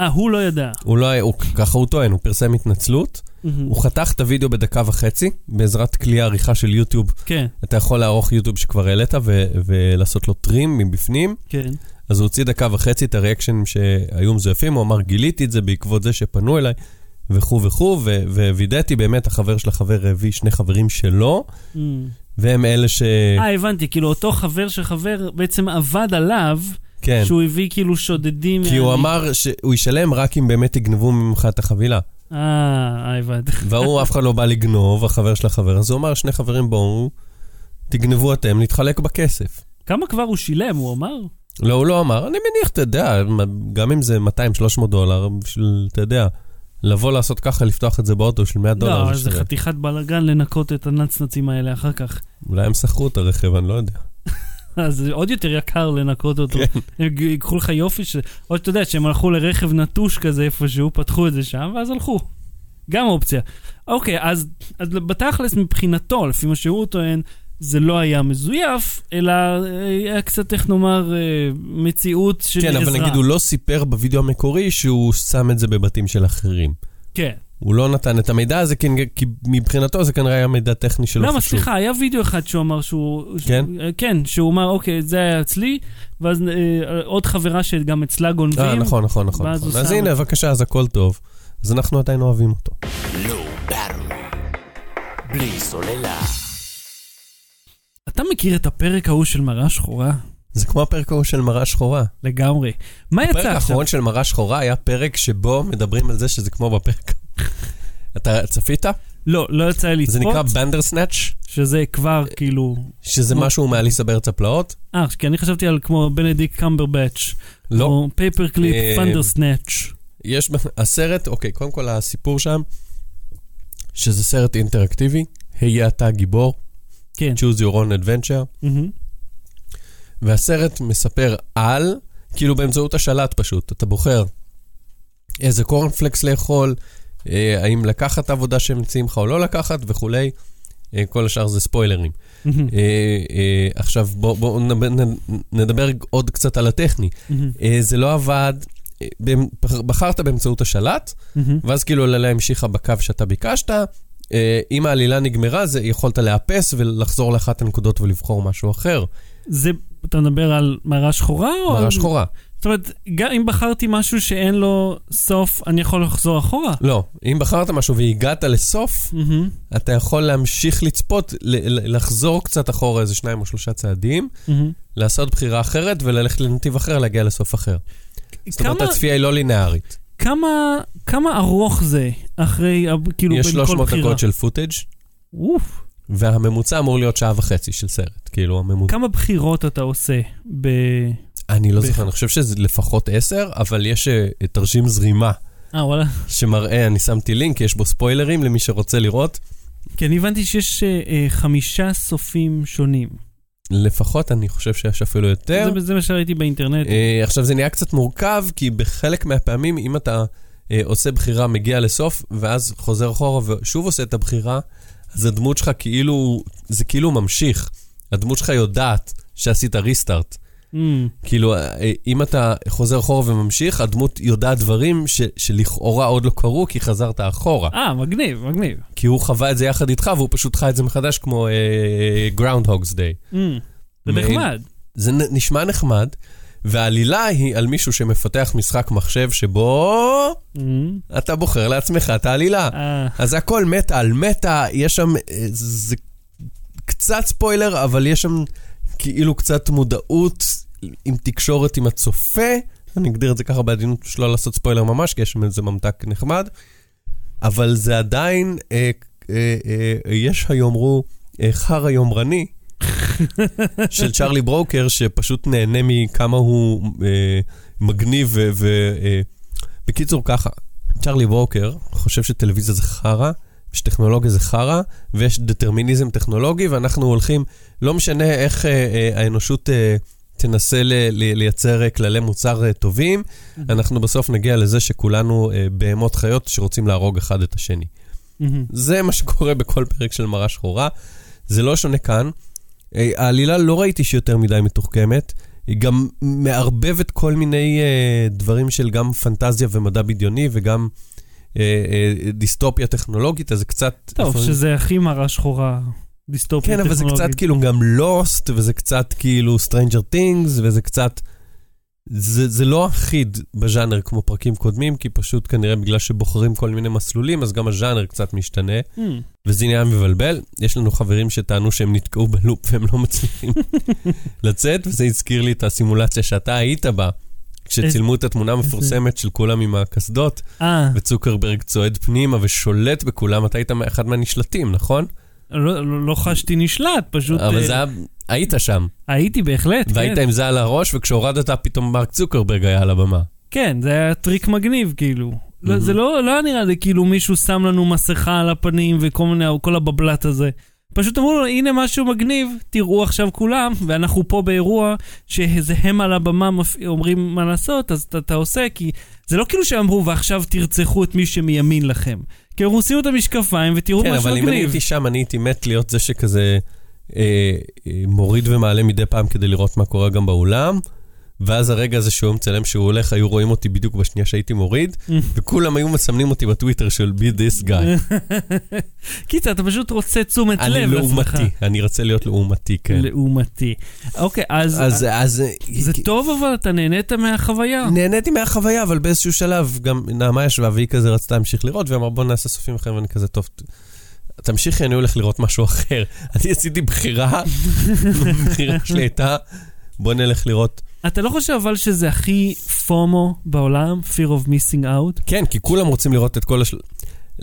אה, הוא לא ידע. הוא לא הוא, ככה הוא טוען, הוא פרסם התנצלות. הוא חתך את הוידאו בדקה וחצי, בעזרת כלי העריכה של יוטיוב. כן, אתה יכול לערוך יוטיוב שכבר העלית ו- ולעשות לו טרים מבפנים. כן. אז הוא הוציא דקה וחצי את הריאקשנים שהיו מזויפים, הוא אמר, גיליתי את זה בעקבות זה שפנו אליי, וכו' וכו', ו- ווידאתי באמת, החבר של החבר הביא שני חברים שלו. והם אלה ש... אה, הבנתי, כאילו אותו חבר של חבר בעצם עבד עליו, כן. שהוא הביא כאילו שודדים... כי הוא מה- אמר שהוא ישלם רק אם באמת יגנבו ממך את החבילה. אה, הבנתי. והוא, אף אחד לא בא לגנוב, החבר של החבר, אז הוא אמר, שני חברים בואו, תגנבו אתם, נתחלק בכסף. כמה כבר הוא שילם, הוא אמר? לא, הוא לא אמר, אני מניח, אתה יודע, גם אם זה 200-300 דולר, בשביל, אתה יודע, לבוא לעשות ככה, לפתוח את זה באוטו של 100 דולר. לא, זה. חתיכת בלאגן לנקות את הנצנצים האלה אחר כך. אולי הם שכרו את הרכב, אני לא יודע. אז זה עוד יותר יקר לנקות אותו. כן. הם ייקחו לך יופי, ש... או שאתה יודע, שהם הלכו לרכב נטוש כזה איפשהו, פתחו את זה שם, ואז הלכו. גם אופציה. אוקיי, אז, אז בתכלס מבחינתו, לפי מה שהוא טוען, זה לא היה מזויף, אלא אה, היה קצת, איך נאמר, אה, מציאות של כן, עזרה. אבל נגיד, הוא לא סיפר בווידאו המקורי שהוא שם את זה בבתים של אחרים. כן. הוא לא נתן את המידע הזה, כי כי מבחינתו זה כנראה היה מידע טכני שלא למה, חשוב. סליחה, היה וידאו אחד שהוא אמר שהוא... כן? שהוא- כן, שהוא אמר, אוקיי, זה היה אצלי, ואז אה, עוד חברה שגם אצלה גונבים. אה, נכון, נכון, נכון. ואז נכון. הוא אז שם הנה, בבקשה, אז הכל טוב. אז אנחנו עדיין אוהבים אותו. בארווי. בלי סוללה. אתה מכיר את הפרק ההוא של מראה שחורה? זה כמו הפרק ההוא של מראה שחורה. לגמרי. מה הפרק יצא עכשיו? האחרון של מראה שחורה היה פרק שבו מדברים על זה שזה כמו בפרק. אתה צפית? לא, לא יצא לי זה לצפות, נקרא Bandersnatch, שזה כבר כאילו... שזה כמו- משהו מאליסה בארץ הפלאות. אה, כי אני חשבתי על כמו בנדיקט קמברבאץ'. לא. או paper clip, אה, Bandersnatch. יש הסרט, אוקיי, קודם כל הסיפור שם, שזה סרט אינטראקטיבי, היה אתה גיבור, כן. choose your own adventure. והסרט מספר על, כאילו באמצעות השלט פשוט, אתה בוחר איזה קורנפלקס לאכול, האם לקחת את העבודה שהם מציעים לך או לא לקחת וכולי, אה, כל השאר זה ספוילרים. אה, אה, עכשיו בואו בוא נדבר, עוד קצת על הטכני. אה, זה לא עבד, אה, בחרת באמצעות השלט. ואז כאילו עלילה המשיכה בקו שאתה ביקשת. אה, אם העלילה נגמרה, זה יכולת לאפס ולחזור לאחת הנקודות ולבחור משהו אחר. זה, אתה מדבר על מראה שחורה? או מראה על- שחורה. זאת אומרת, גם אם בחרתי משהו שאין לו סוף, אני יכול לחזור אחורה? לא, אם בחרת משהו והגעת לסוף, מהמם. אתה יכול להמשיך לצפות, לחזור קצת אחורה איזה שניים או שלושה צעדים, מהמם. לעשות בחירה אחרת וללכת לנתיב אחר, להגיע לסוף אחר. זאת אומרת, הצפייה היא לא לינארית. כמה, כמה ארוך זה אחרי, כאילו, יש בין כל 300 בחירה? דקות של פוטאג', אוף. והממוצע אמור להיות שעה וחצי של סרט. כאילו, הממוצע... כמה בחירות אתה עושה ב... אני לא זוכר, אני חושב שזה לפחות עשר, אבל יש אה, תרשים זרימה אה, וואלה. שמראה, אני שמתי לינק, יש בו ספוילרים למי שרוצה לראות. כי אני הבנתי שיש אה, אה, חמישה סופים שונים. לפחות אני חושב שיש אפילו יותר. זה, זה מה שראיתי באינטרנט. אה, עכשיו, זה נהיה קצת מורכב, כי בחלק מהפעמים, אם אתה אה, עושה בחירה, מגיע לסוף, ואז חוזר אחורה ושוב עושה את הבחירה, אז הדמות שלך כאילו, זה כאילו ממשיך. הדמות שלך יודעת שעשית restart. Mm, כאילו, אה, אם אתה חוזר אחורה וממשיך, הדמות יודעת דברים ש, שלכאורה עוד לא קרו, כי חזרת אחורה. אה, מגניב, מגניב. כי הוא חווה את זה יחד איתך, והוא פשוט חי את זה מחדש כמו Groundhog's Day. Mm, זה נחמד. זה נ- נשמע נחמד, והעלילה היא על מישהו שמפתח משחק מחשב שבו Mm, אתה בוחר לעצמך את העלילה. אה, אז הכל מטה על מטה, יש שם, אה, זה קצת ספוילר, אבל יש שם כאילו קצת מודעות עם תקשורת עם הצופה. אני אגדיר את זה ככה בעדינות, פשוט לא לעשות ספוילר ממש, כי יש שם איזה ממתק נחמד. אבל זה עדיין, אה, אה, אה, יש היאמרו, אה, חרא יומרני של צ'ארלי ברוקר, שפשוט נהנה מכמה הוא אה, מגניב ו... ו אה, בקיצור, ככה, צ'ארלי ברוקר חושב שטלוויזיה זה חרא, שטכנולוגיה זה חרא, ויש דטרמיניזם טכנולוגי, ואנחנו הולכים, לא משנה איך אה, אה, האנושות אה, תנסה ל- ל- לייצר אה, כללי מוצר אה, טובים, אנחנו בסוף נגיע לזה שכולנו אה, בהמות חיות שרוצים להרוג אחד את השני. מהמם. זה מה שקורה בכל פרק של מראה שחורה. זה לא שונה כאן. אה, העלילה לא ראיתי שהיא יותר מדי מתוחכמת. היא גם מערבבת כל מיני אה, דברים של גם פנטזיה ומדע בדיוני וגם דיסטופיה טכנולוגית, אז זה קצת... טוב, לפעמים- שזה הכי מראה שחורה, דיסטופיה כן, אבל זה טכנולוגית. קצת כאילו גם לוסט, וזה קצת כאילו Stranger Things, וזה קצת... זה, זה לא אחיד בז'אנר כמו פרקים קודמים, כי פשוט כנראה בגלל שבוחרים כל מיני מסלולים, אז גם הז'אנר קצת משתנה, Hmm. וזה נהיה מבלבל. יש לנו חברים שטענו שהם נתקעו ב loop והם לא מצליחים לצאת, וזה הזכיר לי את הסימולציה שאתה היית בה, כשצילמו את התמונה המפורסמת של כולם עם הקסדות, אה, וצוקרברג צועד פנימה ושולט בכולם, אתה היית אחד מהנשלטים, נכון? לא- לא לא חשתי נשלט, פשוט אבל אה, זה היה... היית שם. הייתי בהחלט, והיית כן. עם זה על הראש, וכשהורדת פתאום מרק צוקרברג היה על הבמה. כן, זה היה טריק מגניב, כאילו. לא, זה לא, לא היה נראה לי כאילו מישהו שם לנו מסכה על הפנים וכל מיני, כל הבבלת הזה. פשוט אמרו לו, הנה משהו מגניב, תראו עכשיו כולם, ואנחנו פה באירוע שזה הם על הבמה מפ... אומרים מה לעשות, אז אתה, אתה עושה, כי זה לא כאילו שאמרו, ועכשיו תרצחו את מי שמימין לכם. כי הם עושים את המשקפיים ותראו כן, משהו אבל אם אני מגניב. הייתי שם, אני הייתי מת להיות זה שכזה אה, אה, מוריד ומעלה מדי פעם כדי לראות מה קורה גם באולם. ואז הרגע הזה שהוא מצלם שהוא הולך, היו רואים אותי בדיוק בשנייה שהייתי מוריד, וכולם היו מסמנים אותי בטוויטר של be this guy. קיצר, אתה פשוט רוצה תשומת אני לב לעצמך. לעומתי, אני רוצה להיות לעומתי, כן. לעומתי. אוקיי, אז, אז, אז זה טוב, אבל אתה נהנית מהחוויה. נהניתי מהחוויה, אבל באיזשהו שלב גם נעמה ישבה והיא כזה רצתה להמשיך לראות, והיא אמרה בוא נעשה סופים אחרים, ואני כזה טוב. תמשיכי, אני הולך לראות משהו אחר. אני עשיתי בחירה, הבחירה שלי הייתה, בוא נלך לראות. אתה לא חושב אבל שזה הכי פומו בעולם, fear of missing out? כן, כי כולם רוצים לראות את כל השל...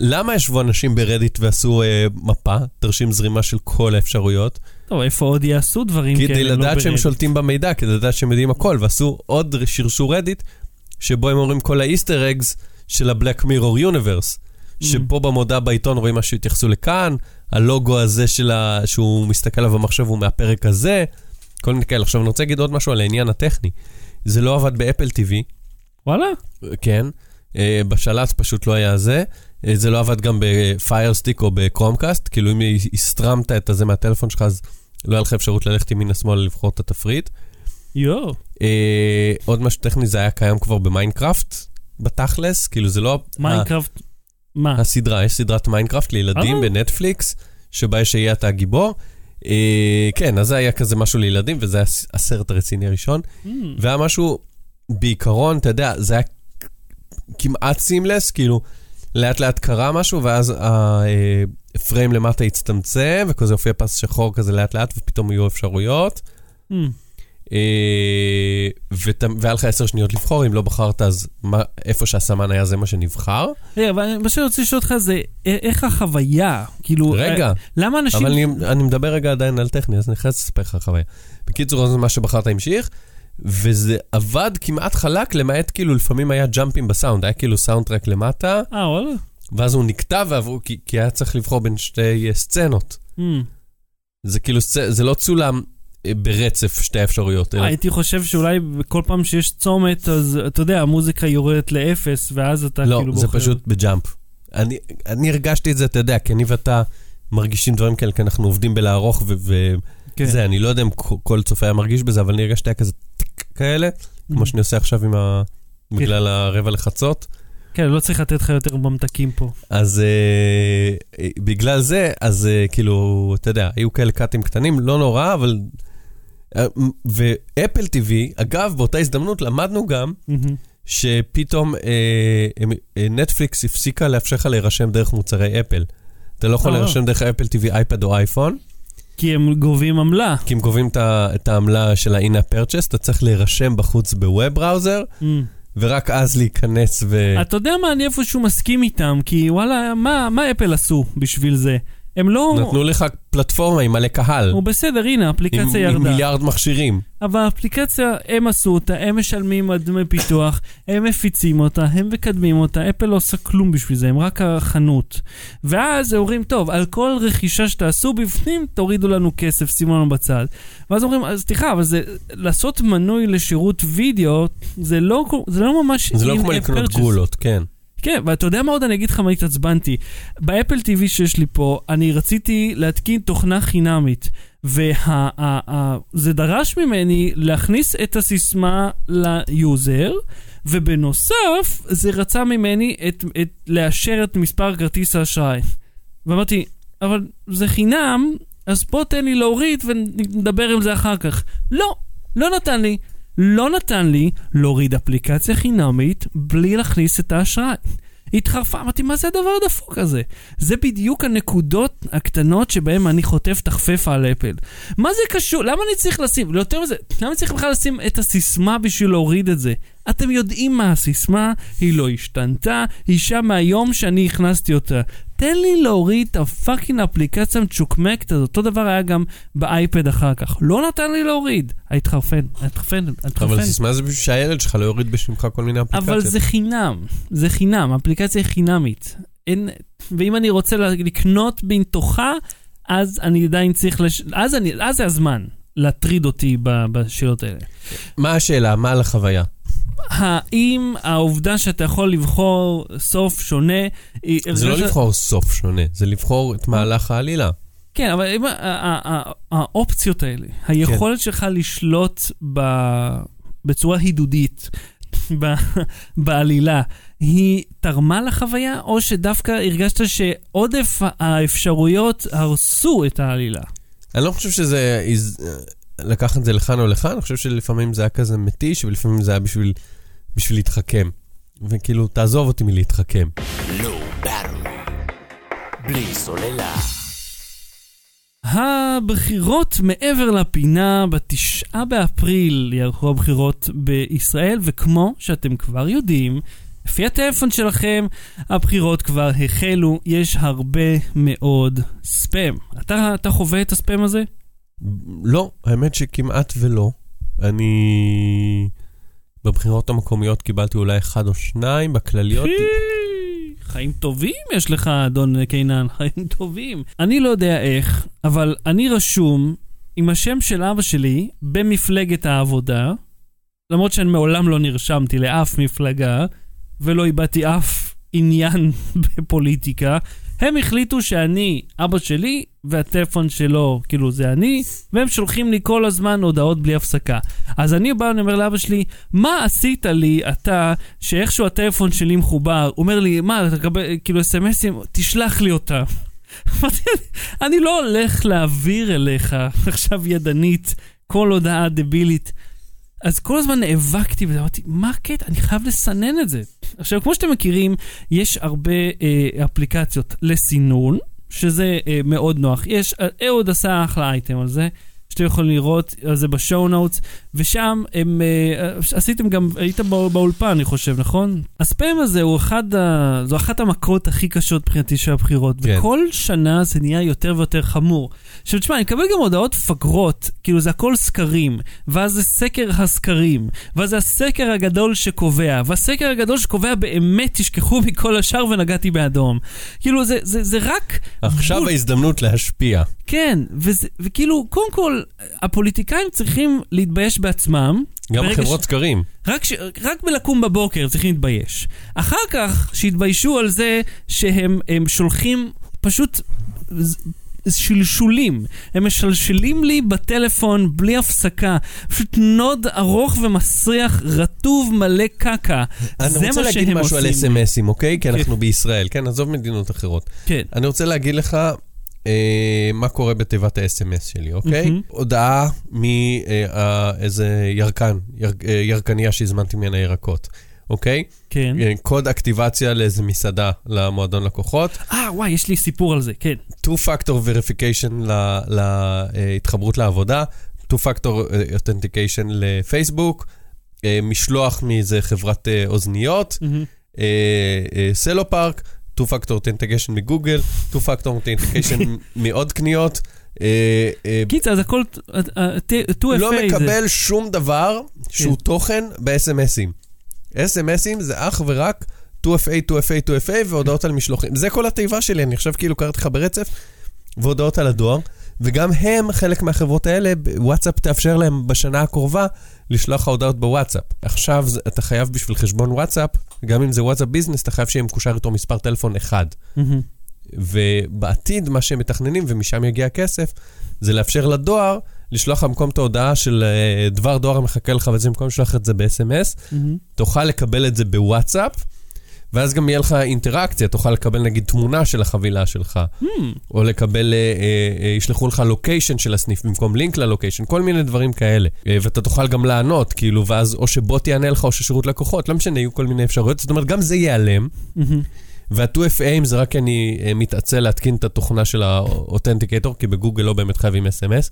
למה ישבו אנשים ברדיט ועשו אה, מפה, תרשים זרימה של כל האפשרויות? טוב, איפה עוד יעשו דברים כאלה? כדי לא לדעת שהם ברדיט? שולטים במידע, כדי לדעת שהם יודעים הכל, ועשו עוד שרשור רדיט, שבו הם אומרים כל האיסטר אגס של ה-Black Mirror Universe. שפה במודעה בעיתון רואים מה שהתייחסו לכאן, הלוגו הזה של ה... שהוא מסתכל עליו במחשב הוא מהפרק הזה, כל מיני כאלה. עכשיו אני רוצה להגיד עוד משהו על העניין הטכני. זה לא עבד ב-Apple TV, וואלה? כן, אה, בשלט פשוט לא היה זה. אה, זה לא עבד גם ב-Fire Stick או ב-Chromecast, כאילו אם סטרמת את הזה מהטלפון שלך, אז לא היה לך אפשרות ללכת ימינה-שמאלה לבחור את התפריט. יואו. אה, עוד משהו טכני, זה היה קיים כבר ב-Minecraft, בתכלס, כאילו זה לא... Minecraft, מה? הסדרה, יש סדרת Minecraft לילדים. בנטפליקס, שבה יש שיהיה אתה הגיבור. אה, כן, אז זה היה כזה משהו לילדים, וזה היה הס- הסרט הרציני הראשון. Mm, והיה משהו, בעיקרון, אתה יודע, זה היה כמעט seamless, כאילו, לאט לאט קרה משהו, ואז הפריים למטה הצטמצם, וכזה הופיע פס שחור כזה לאט לאט, ופתאום היו אפשרויות. אה, והיה לך עשר שניות לבחור, אם לא בחרת, אז מה, איפה שהסמן היה זה מה שנבחר. רגע, אבל מה שאני רוצה לשאול אותך זה, א- איך החוויה? כאילו... רגע, אה, למה אנשים... אבל אני, אני מדבר רגע עדיין על טכני, אז אני חייב לספר לך חוויה. בקיצור, אז מה שבחרת המשיך, וזה עבד כמעט חלק, למעט כאילו לפעמים היה ג'אמפים בסאונד, היה כאילו סאונד טרק למטה, אה, וואלה? ואז הוא נקטע ועברו, כי, כי היה צריך לבחור בין שתי אה, סצנות. Mm. זה כאילו. זה לא צולם אה, ברצף שתי האפשרויות, הייתי חושב שאולי כל פעם שיש צומת, אז אתה יודע, המוזיקה יורדת לאפס, ואז אתה לא, כאילו זה בוחר. פשוט בג'אמפ. אני, אני הרגשתי את זה, אתה יודע, כי אני ואתה מרגישים דברים כאלה, כי אנחנו עובדים בלערוך וזה, כן. אני לא יודע אם כל- צופה היה מרגיש בזה, אבל אני הרגשתי היה כזה טיק כאלה, כמו שאני עושה עכשיו עם ה... בגלל הרבע לחצות. כן, לא צריך לתת לך יותר ממתקים פה. אז אה, בגלל זה, אז אה, כאילו, אתה יודע, היו כאלה קאטים קטנים, לא נורא, אבל... אה, ואפל TV, אגב, באותה הזדמנות למדנו גם מהמם. שפתאום אה, אה, נטפליקס הפסיקה לאפשר לך להירשם דרך מוצרי אפל. אתה לא יכול אה. להירשם דרך אפל TV, אייפד או אייפון, כי הם גובים עמלה. כי הם גובים את העמלה של ה-in-app purchase, אתה צריך להירשם בחוץ בווב בראוזר, Mm. ורק אז להיכנס ו... אתה יודע מה, אני איפשהו מסכים איתם, כי וואלה, מה, מה אפל עשו בשביל זה? הם לא... נתנו לך פלטפורמה עם מלא קהל, הוא בסדר, הנה, עם, האפליקציה עם ירדה. מיליארד מכשירים. אבל האפליקציה, הם עשו אותה, הם משלמים על דמי פיתוח, הם מפיצים אותה, הם מקדמים אותה, אפל לא עושה כלום בשביל זה, הם רק החנות. ואז הם אומרים, טוב, על כל רכישה שתעשו בפנים, תורידו לנו כסף, שימו לנו בצד. ואז אומרים, אז סליחה, אבל זה, לעשות מנוי לשירות וידאו, זה לא, זה לא ממש... זה לא כמו לקנות. גולות, כן. כן, ואתה יודע מה עוד? אני אגיד לך מה התעצבנתי. ב-Apple TV שיש לי פה, אני רציתי להתקין תוכנה חינמית, וזה דרש ממני להכניס את הסיסמה ליוזר, ובנוסף, זה רצה ממני את, את, לאשר את מספר כרטיס האשראי. ואמרתי, אבל זה חינם, אז בוא תן לי להוריד ונדבר עם זה אחר כך. לא, לא נתן לי. לא נתן לי להוריד אפליקציה חינמית בלי להכניס את האשראי. התחרפה, אמרתי, מה זה הדבר הדפוק הזה? זה בדיוק הנקודות הקטנות שבהן אני חוטף תחפפה על אפל. מה זה קשור? למה אני צריך לשים, יותר מזה, למה אני צריך בכלל לשים את הסיסמה בשביל להוריד את זה? אתם יודעים מה הסיסמה, היא לא השתנתה, היא שם מהיום שאני הכנסתי אותה. תן לי להוריד את הפאקינג אפליקציה המצ'וקמקת הזאת. אותו דבר היה גם באייפד אחר כך. לא נתן לי להוריד. התחרפן, התחרפן, התחרפן. אבל סיסמה זה בשביל שהילד שלך לא יוריד בשמך כל מיני אפליקציות. אבל זה חינם, זה חינם, האפליקציה היא חינמית. אין, ואם אני רוצה לקנות מתוכה, אז אני עדיין צריך, לש... אז, אני, אז זה הזמן להטריד אותי בשאלות האלה. מה השאלה? מה על החוויה? האם העובדה שאתה יכול לבחור סוף שונה... זה לא לבחור סוף שונה, זה לבחור את מהלך העלילה. כן, אבל אם האופציות האלה, היכולת שלך לשלוט בצורה הידודית בעלילה, היא תרמה לחוויה, או שדווקא הרגשת שעודף האפשרויות הרסו את העלילה? אני לא חושב שזה לקח את זה לכאן או לכאן, אני חושב שלפעמים זה היה כזה מתיש, ולפעמים זה היה בשביל, בשביל להתחכם. וכאילו, תעזוב אותי מלהתחכם. לא בלי סוללה. הבחירות מעבר לפינה, בתשעה באפריל יערכו הבחירות בישראל, וכמו שאתם כבר יודעים, לפי הטלפון שלכם, הבחירות כבר החלו, יש הרבה מאוד ספאם. אתה, אתה חווה את הספאם הזה? לא, האמת שכמעט ולא. אני... בבחירות המקומיות קיבלתי אולי אחד או שניים, בכלליות... חיים טובים יש לך, אדון קינן, חיים טובים. אני לא יודע איך, אבל אני רשום עם השם של אבא שלי במפלגת העבודה, למרות שאני מעולם לא נרשמתי לאף מפלגה, ולא איבדתי אף עניין בפוליטיקה. הם החליטו שאני, אבא שלי, והטלפון שלו, כאילו זה אני, והם שולחים לי כל הזמן הודעות בלי הפסקה. אז אני בא ואומר לאבא שלי, מה עשית לי אתה, שאיכשהו הטלפון שלי מחובר? הוא אומר לי, מה, אתה מקבל, כאילו אסמסים, תשלח לי אותה. אני לא הולך להעביר אליך עכשיו ידנית כל הודעה דבילית. אז כל הזמן נאבקתי וזה, אמרתי, מה הקטע? אני חייב לסנן את זה. עכשיו, כמו שאתם מכירים, יש הרבה אה, אפליקציות לסינון, שזה אה, מאוד נוח. יש, אה, אהוד עשה אחלה אייטם על זה. שאתם יכולים לראות על זה בשואו נוטס, ושם הם, uh, עשיתם גם, היית באולפן, אני חושב, נכון? הספאם הזה הוא אחד, ה, זו אחת המכות הכי קשות מבחינתי של הבחירות, כן. וכל שנה זה נהיה יותר ויותר חמור. עכשיו, תשמע, אני מקבל גם הודעות פגרות, כאילו זה הכל סקרים, ואז זה סקר הסקרים, ואז זה הסקר הגדול שקובע, והסקר הגדול שקובע באמת תשכחו מכל השאר ונגעתי באדום. כאילו, זה, זה, זה רק... עכשיו בול... ההזדמנות להשפיע. כן, וזה, וכאילו, קודם כל, הפוליטיקאים צריכים להתבייש בעצמם. גם חברות סקרים. ש... רק, ש... רק בלקום בבוקר צריכים להתבייש. אחר כך, שיתביישו על זה שהם שולחים פשוט שלשולים. הם משלשלים לי בטלפון בלי הפסקה. פשוט נוד ארוך ומסריח, רטוב, מלא קקה. אני רוצה להגיד משהו עושים. על אס.אם.אסים, אוקיי? כי כן. אנחנו בישראל, כן? עזוב מדינות אחרות. כן. אני רוצה להגיד לך אה, מה קורה בתיבת ה-SMS שלי, אוקיי? Mm-hmm. הודעה מאיזה אה, ירקן, יר, אה, ירקניה שהזמנתי ממנה ירקות. אוקיי? כן. אה, קוד אקטיבציה לאיזה מסעדה למועדון לקוחות. אה, וואי, יש לי סיפור על זה, כן. Two-Factor Verification להתחברות לעבודה, Two-Factor Authentication לפייסבוק, משלוח מאיזה חברת אוזניות, סלו פארק. Mm-hmm. Two-Factor Authentication מגוגל, Two-Factor Authentication מעוד קניות. אה, אה, קיצר, זה הכל 2FA. לא מקבל שום דבר שהוא כן. תוכן ב-SMSים. SMSים זה אך ורק 2FA, 2FA, 2FA והודעות על משלוחים. זה כל התיבה שלי, אני עכשיו כאילו קראתי לך ברצף, והודעות על הדואר. וגם הם, חלק מהחברות האלה, וואטסאפ תאפשר להם בשנה הקרובה לשלוח לך הודעות בוואטסאפ. עכשיו אתה חייב בשביל חשבון וואטסאפ, גם אם זה וואטסאפ ביזנס, אתה חייב שיהיה מקושר איתו מספר טלפון אחד. ובעתיד, מה שהם מתכננים, ומשם יגיע הכסף, זה לאפשר לדואר לשלוח לך במקום את ההודעה של אה, דבר דואר המחכה לך, וזה במקום לשלוח את זה ב-SMS, תוכל לקבל את זה בוואטסאפ, ואז גם יהיה לך אינטראקציה, תוכל לקבל נגיד תמונה של החבילה שלך, או לקבל, אה, אה, אה, ישלחו לך לוקיישן של הסניף במקום לינק ללוקיישן, כל מיני דברים כאלה. אה, ואתה תוכל גם לענות, כאילו, ואז או שבוט יענה לך או ששירות לקוחות, לא משנה, יהיו כל מיני אפשרויות. זאת אומרת, גם זה ייעלם. וה-2FA זה רק כי אני אה, מתעצל להתקין את התוכנה של האותנטיקטור, כי בגוגל לא באמת חייבים אס.אם.אס.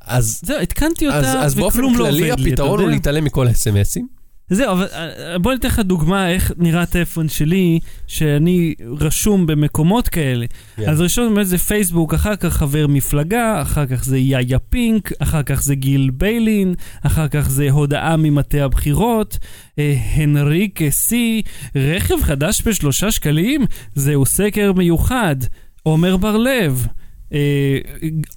אז, זהו, התקנתי אז, אותה, אז באופן וכלום לא עובד כללי לי, אתה הפתרון הוא יודע? להתעלם מכל ה-SMSים. זהו, אבל אה, בוא ניתן לך דוגמה איך נראה הטלפון שלי, שאני רשום במקומות כאלה. כן. אז ראשון באמת זה פייסבוק, אחר כך חבר מפלגה, אחר כך זה יאיה פינק, אחר כך זה גיל ביילין, אחר כך זה הודעה ממטה הבחירות, אה, הנריק סי, רכב חדש בשלושה שקלים, זהו סקר מיוחד, עומר בר-לב. אה,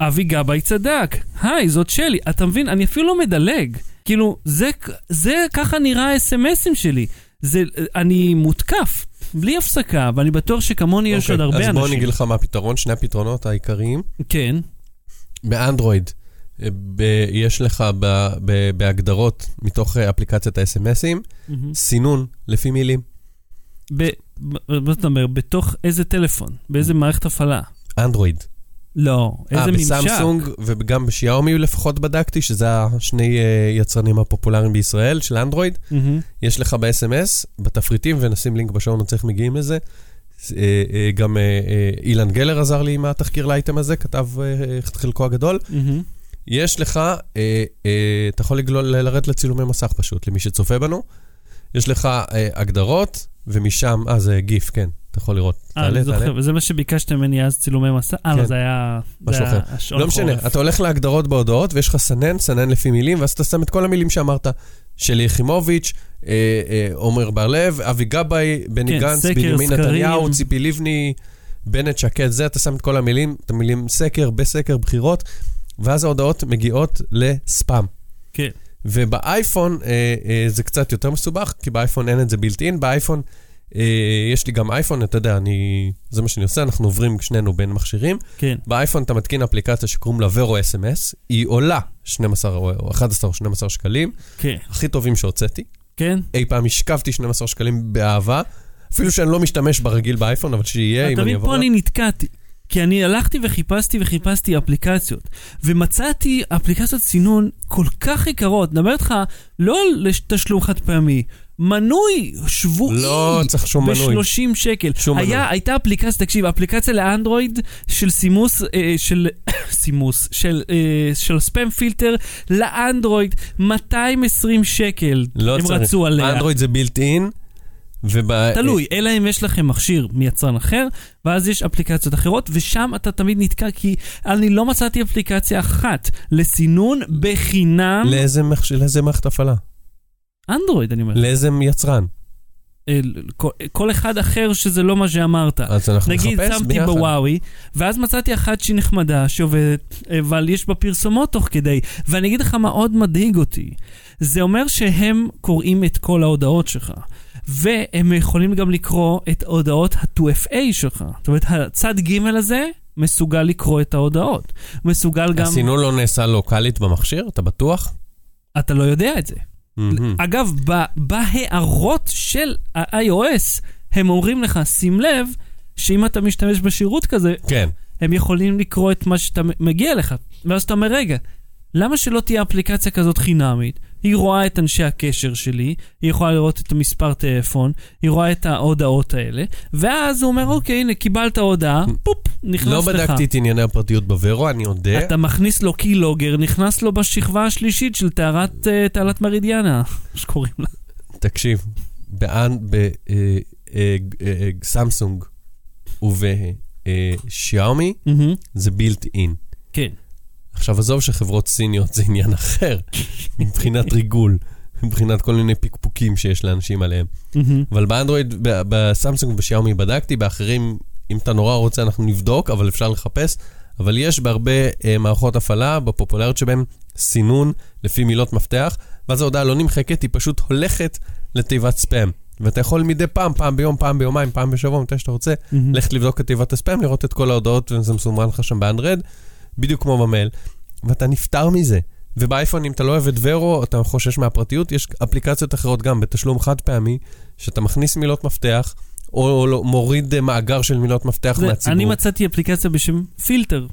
אבי גבאי צדק, היי, זאת שלי. אתה מבין, אני אפילו לא מדלג. כאילו, זה, זה ככה נראה האס.אם.אסים שלי. זה, אני מותקף, בלי הפסקה, ואני בטוח שכמוני יש עוד הרבה אוקיי, אז אנשים. בוא אני אגיד לך מה הפתרון, שני הפתרונות העיקריים. כן, באנדרואיד, אה, ב- יש לך ב- ב- בהגדרות מתוך אה, אפליקציית ה-SMSים, מהמם. סינון לפי מילים. ב- מה אתה אומר, בתוך איזה טלפון? באיזה מערכת הפעלה? אנדרואיד. לא, איזה אה, ממשק? בסמסונג וגם בשיאומי לפחות בדקתי, שזה השני אה, יצרנים הפופולריים בישראל של אנדרואיד. מהמם. יש לך ב-SMS, בתפריטים, ונשים לינק בשעון, נוצא איך מגיעים לזה. אה, אה, גם אה, אה, אילן גלר עזר לי עם התחקיר לאייטם הזה, כתב אה, את חלקו הגדול. מהמם. יש לך, אה, אה, אתה יכול לגלול, לרדת לצילומי מסך פשוט, למי שצופה בנו. יש לך אה, הגדרות, ומשם, אה, זה גיף, כן, אתה יכול לראות. אה, תעלה, תעלה. וזה מה שביקשתם ממני אז, צילומי מסע? אה, כן. לא, זה היה... משהו אחר. לא משנה. אתה הולך להגדרות בהודעות, ויש לך סנן, סנן לפי מילים, ואז אתה שם את כל המילים שאמרת. שלי יחימוביץ', אה, אה, עומר בר-לב, אבי גבאי, בני כן, גנץ, בנימין. נתניהו, ציפי לבני, בנט, שקד, זה, אתה שם את כל המילים, את המילים סקר, בסקר, בחירות, ואז ההודעות מגיעות לספאם. כן. ובאייפון אה, אה, זה קצת יותר מסובך, כי באייפון אין את זה בילט אין, באייפון, אה, יש לי גם אייפון, אתה יודע, אני, זה מה שאני עושה, אנחנו עוברים שנינו בין מכשירים. כן. באייפון אתה מתקין אפליקציה שקוראים לה ורו אס.אם.אס, היא עולה 12 או 11 או 12 שקלים, כן. הכי טובים שהוצאתי. כן? אי פעם השכבתי 12 שקלים באהבה, אפילו שאני לא משתמש ברגיל באייפון, אבל שיהיה, אם אתה אני מבין, אעבור... פה אני נתקעתי. כי אני הלכתי וחיפשתי וחיפשתי אפליקציות, ומצאתי אפליקציות סינון כל כך יקרות, נדבר איתך לא על תשלום חד פעמי, מנוי שבועי. לא צריך שום מנוי. ב-30 שקל. שום היה, מנוי. הייתה אפליקציה, תקשיב, אפליקציה לאנדרואיד של סימוס, אה, של סימוס, של, אה, של ספאם פילטר לאנדרואיד, 220 שקל לא הם צריך. רצו עליה. אנדרואיד זה בילט אין, וב... תלוי, אלא אם יש לכם מכשיר מיצרן אחר, ואז יש אפליקציות אחרות, ושם אתה תמיד נתקע, כי אני לא מצאתי אפליקציה אחת לסינון בחינם. לאיזה מח- לאיזה מערכת הפעלה? אנדרואיד, אני אומר. לאיזה יצרן? אה, כל- אחד אחר שזה לא מה שאמרת. אז אנחנו נגיד, נחפש שמתי ביחד. בוואוי, ואז מצאתי אחת שהיא נחמדה, שעובדת, אבל יש בה פרסומות תוך כדי. ואני אגיד לך מה עוד מדאיג אותי. זה אומר שהם קוראים את כל ההודעות שלך. והם יכולים גם לקרוא את הודעות ה-2FA שלך. זאת אומרת, הצד ג' הזה מסוגל לקרוא את ההודעות. מסוגל גם... הסינון לא נעשה לוקאלית במכשיר? אתה בטוח? אתה לא יודע את זה. מהמם. אגב, בהערות של ה-iOS, הם אומרים לך, שים לב, שאם אתה משתמש בשירות כזה, כן. הם יכולים לקרוא את מה שאתה מגיע לך. ואז אתה אומר, רגע, למה שלא תהיה אפליקציה כזאת חינמית? היא רואה את אנשי הקשר שלי, היא יכולה לראות את המספר טלפון, היא רואה את ההודעות האלה, ואז הוא אומר, אוקיי, הנה, קיבלת הודעה, פופ, נכנס לא לך. בדקתי את ענייני הפרטיות בוורו, אני יודע. אתה מכניס לו קילוגר, נכנס לו בשכבה השלישית של טהרת, אה, תעלת מרידיאנה, שקוראים לה. תקשיב, בסמסונג ובשיאומי מהמם, זה בילט אין. כן. עכשיו, עזוב שחברות סיניות זה עניין אחר, מבחינת ריגול, מבחינת כל מיני פקפוקים שיש לאנשים עליהם. אבל באנדרואיד, בסמסונג ובשיאומי בדקתי, באחרים, אם אתה נורא רוצה, אנחנו נבדוק, אבל אפשר לחפש. אבל יש בהרבה אה, מערכות הפעלה, בפופולריות שבהן, סינון לפי מילות מפתח, ואז ההודעה לא נמחקת, היא פשוט הולכת לתיבת ספאם. ואתה יכול מדי פעם, פעם ביום, פעם ביומיים, פעם בשבוע, מתי שאתה רוצה, מהמם. ללכת לבדוק את תיבת הספאם, לראות את כל ההודעות, וזה מסומן לך שם באנדרד, בדיוק כמו במייל, ואתה נפטר מזה. ובאייפון, אם אתה לא אוהב את ורו, אתה חושש מהפרטיות, יש אפליקציות אחרות גם בתשלום חד פעמי, שאתה מכניס מילות מפתח, או, או לא- מוריד אה, מאגר של מילות מפתח מהציבור. אני מצאתי אפליקציה בשם פילטר,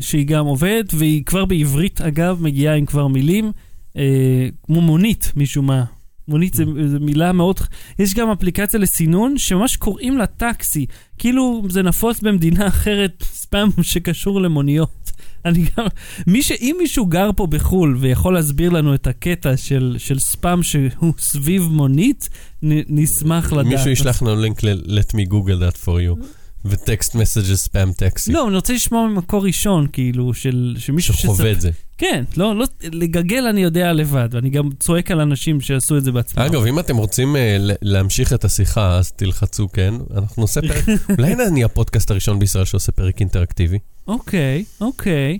שהיא גם עובדת, והיא כבר בעברית, אגב, מגיעה עם כבר מילים, אה, כמו מונית, משום מה. מונית זה, זה מילה מאוד... יש גם אפליקציה לסינון, שממש קוראים לה טקסי. כאילו זה נפוץ במדינה אחרת, ספאם שקשור למוניות. אני גם... מי ש... אם מישהו גר פה בחו"ל ויכול להסביר לנו את הקטע של, של ספאם שהוא סביב מונית, נ... נשמח לדעת. מישהו ישלח לנו לינק ל- let me google that for you, וטקסט מessages ספאם טקסי, לא, אני רוצה לשמוע ממקור ראשון, כאילו, של, שמישהו שחווה את זה. כן, לא, לא, לגגל אני יודע לבד, ואני גם צועק על אנשים שעשו את זה בעצמם. אגב, אם אתם רוצים ל- להמשיך את השיחה, אז תלחצו כן. אנחנו נעשה פרק, אולי אני הפודקאסט הראשון בישראל שעושה פרק אינטראקטיבי. אוקיי, אוקיי,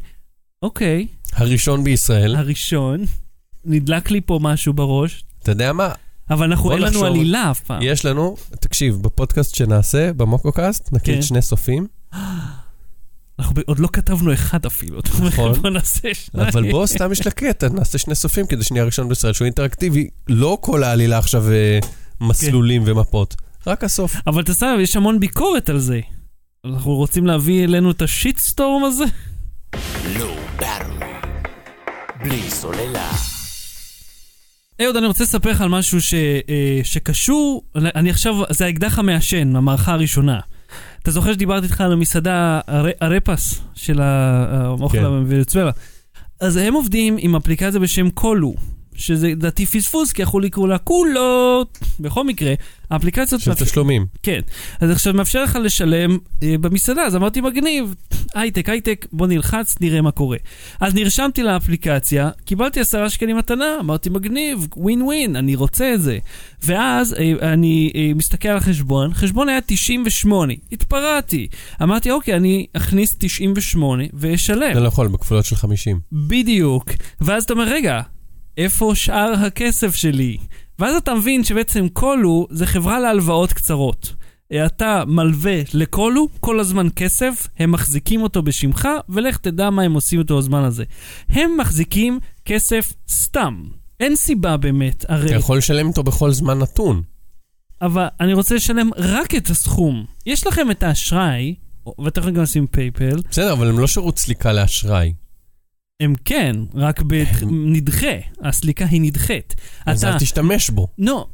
אוקיי. הראשון בישראל. הראשון, נדלק לי פה משהו בראש, אתה יודע מה? אבל אנחנו, אין לנו. עלילה אף פעם. יש לנו, תקשיב, בפודקאסט שנעשה, במוקוקאסט, נקליט כן. שני סופים, אנחנו עוד לא כתבנו אחד אפילו. אתה אומר, נכון. בוא נעשה שניים. אבל בוא סתם יש לקטע, נעשה שני סופים כדי שנהיה הראשון בישראל שהוא אינטראקטיבי. לא כל העלילה עכשיו אה, מסלולים ומפות, רק הסוף. אבל אתה שם, יש המון ביקורת על זה. אנחנו רוצים להביא אלינו את השיט סטורם הזה? לא. בלי סוללה. אהוד, אני רוצה לספר לך על משהו ש, אה, שקשור, אני עכשיו, זה האקדח המעשן, המערכה הראשונה. אתה זוכר שדיברתי איתך על המסעדה הר, הרפס של האוכל כן. בוונצואלה? אז הם עובדים עם אפליקציה בשם קולו, שזה לדעתי פספוס, כי יכלו לקרוא לה כולו. בכל מקרה, האפליקציות... של תשלומים. כן. אז עכשיו מאפשר לך לשלם אה, במסעדה, אז אמרתי מגניב, הייטק, הייטק, בוא נלחץ, נראה מה קורה. אז נרשמתי לאפליקציה, קיבלתי עשרה שקלים מתנה, אמרתי מגניב, ווין ווין, אני רוצה את זה. ואז אה, אני אה, מסתכל על החשבון, חשבון היה 98, התפרעתי. אמרתי, אוקיי, אני אכניס 98 ואשלם. אתה לא יכול, בכפולות של 50. בדיוק. ואז אתה אומר, רגע, איפה שאר הכסף שלי? ואז אתה מבין שבעצם קולו זה חברה להלוואות קצרות. אתה מלווה לקולו כל הזמן כסף, הם מחזיקים אותו בשמך, ולך תדע מה הם עושים איתו בזמן הזה. הם מחזיקים כסף סתם. אין סיבה באמת, הרי... אתה יכול לשלם איתו בכל זמן נתון. אבל אני רוצה לשלם רק את הסכום. יש לכם את האשראי, ואתה יכול גם לשים פייפל, בסדר, אבל הם לא שירות סליקה לאשראי. הם כן, רק נדחה. הסליקה היא נדחית. אז אתה- אל תשתמש בו. נו,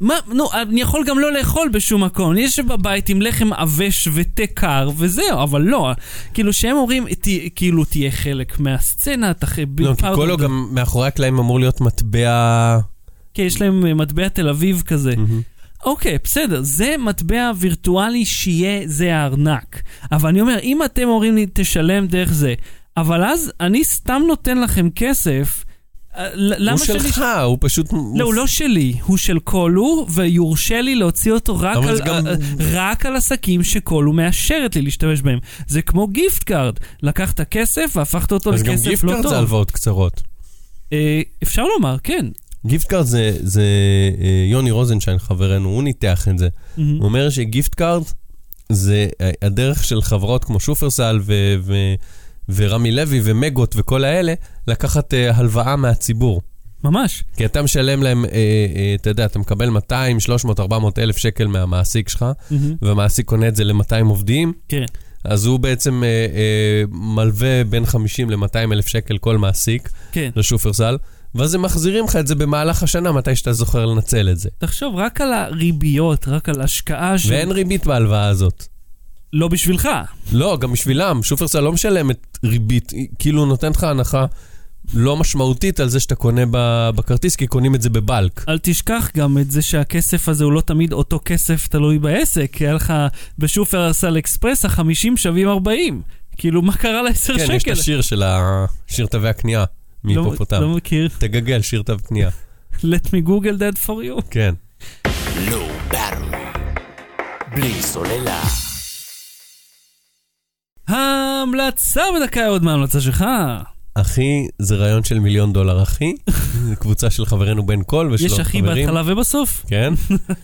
מה, נו, אני יכול גם לא לאכול בשום מקום. אני יושב בבית עם לחם עבש ותה קר, וזהו, אבל לא. כאילו, שהם אומרים, תה, כאילו, תהיה חלק מהסצנה, תח... לא, כי the- גם מאחורי הקלעים אמור להיות מטבע... כן, יש להם אה, מטבע תל אביב כזה. מהמם. אוקיי, בסדר, זה מטבע וירטואלי שיהיה זה הארנק. אבל אני אומר, אם אתם אומרים לי, תשלם דרך זה, אבל אז אני סתם נותן לכם כסף, אה, הוא שאני... שלך, הוא פשוט... לא, הוא לא שלי, הוא של קולו, ויורשה לי להוציא אותו רק, על, גם- אה, רק על עסקים שקולו מאשרת לי להשתמש בהם. זה כמו gift card. לקחת כסף והפכת אותו אז גם לכסף gift לא card טוב. זה הלוואות קצרות. אה, אפשר לומר, כן. gift card זה, זה יוני רוזנשיין חברנו, הוא ניתח את זה. מהמם. הוא אומר ש gift card זה הדרך של חברות כמו שופרסל ו- ו- ורמי לוי ומגות וכל האלה, לקחת אה, הלוואה מהציבור. ממש. כי אתה משלם להם, אה, אה, אתה יודע, אתה מקבל 200, 300, 400 אלף שקל מהמעסיק שלך, מהמם. והמעסיק קונה את זה ל-200 עובדים, כן. אז הוא בעצם אה, אה, מלווה בין 50 ל-200 אלף שקל כל מעסיק כן. לשופרסל, ואז הם מחזירים לך את זה במהלך השנה, מתי שאתה זוכר לנצל את זה. תחשוב רק על הריביות, רק על השקעה ש... ואין ריבית בהלוואה הזאת. לא בשבילך. לא, גם בשבילם, שופרסל לא משלמת ריבית, היא כאילו נותנת לך הנחה לא משמעותית על זה שאתה קונה בכרטיס, כי קונים את זה בבלק. אל תשכח גם את זה שהכסף הזה הוא לא תמיד אותו כסף תלוי בעסק, כי היה לך בשופרסל אקספרס החמישים שווים 40. כאילו, מה קרה ל-10 כן, שקל? יש את השיר של ה- שיר תווי הקנייה לא- מהיפופוטם. לא מכיר. תגגל, שיר תו קנייה. Let me google that for you. כן. לא. בלי סוללה. ההמלצה בדקה עוד מההמלצה שלך. אחי, זה רעיון של מיליון דולר, אחי. זו קבוצה של חברנו בן קול ושל יש עוד אחי חברים. בהתחלה ובסוף. כן?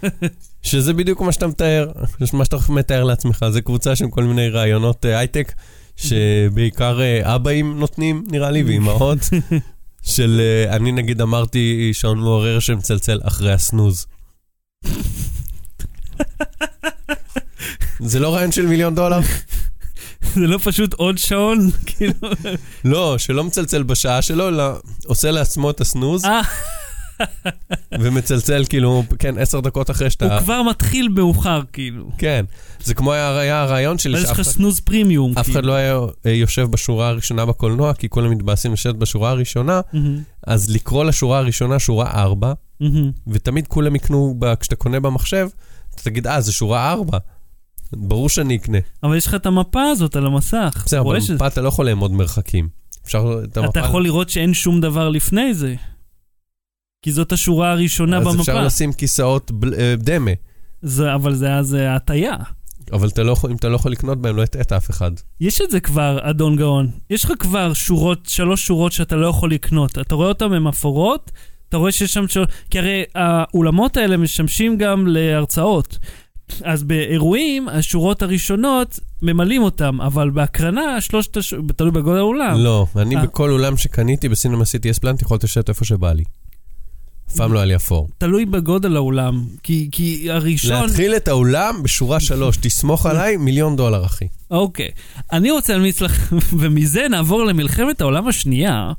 שזה בדיוק מה שאתה מתאר, מה שאתה מתאר לעצמך. זה קבוצה של כל מיני רעיונות אה, הייטק, שבעיקר אה, אבאים נותנים, נראה לי, ואימהות. של, אה, אני נגיד אמרתי שעון מעורר שמצלצל אחרי הסנוז. זה לא רעיון של מיליון דולר? זה לא פשוט עוד שעון, כאילו... לא, שלא מצלצל בשעה שלו, אלא עושה לעצמו את הסנוז, אה, ומצלצל כאילו, כן, עשר דקות אחרי שאתה... הוא כבר מתחיל מאוחר, כאילו. כן, זה כמו היה הרעיון שלי, אז יש לך שאף אחד- סנוז פרימיום. אף אחד כאילו. לא היה אה, יושב בשורה הראשונה בקולנוע, כי כולם מתבאסים לשבת בשורה הראשונה, אז לקרוא לשורה הראשונה שורה 4, מהמם. ותמיד כולם יקנו, כשאתה קונה במחשב, אתה תגיד, אה, זה שורה 4. ברור שאני אקנה. אבל יש לך את המפה הזאת על המסך. בסדר, אבל שזה- במפה אתה לא יכול לאמוד מרחקים. אפשר את המפה... אתה יכול לראות שאין שום דבר לפני זה. כי זאת השורה הראשונה אז אפשר במפה. לשים כיסאות בל- אה, דמה, זה- אבל זה אז אה, הטעיה. אבל אתה לא יכול- אם אתה לא יכול לקנות בהם, לא הטעית אף אחד. יש את זה כבר, אדון גאון. יש לך כבר שורות, שלוש שורות שאתה לא יכול לקנות. אתה רואה אותן, הן אפורות, אתה רואה שיש שם. כי הרי האולמות האלה משמשים גם להרצאות. אז באירועים, השורות הראשונות ממלאים אותם, אבל בהקרנה, שלושת השורות, תלוי בגודל האולם. לא, אני אה. בכל אולם שקניתי בסינמה סיטי אספלנט יכולתי לשבת איפה שבא לי. אף פעם לא היה לי אפור. תלוי בגודל האולם. כי, כי הראשון... להתחיל את האולם בשורה שלוש, תסמוך עליי, מיליון דולר, אחי. אוקיי. אני רוצה להמליץ לך, ומזה נעבור למלחמת העולם השנייה.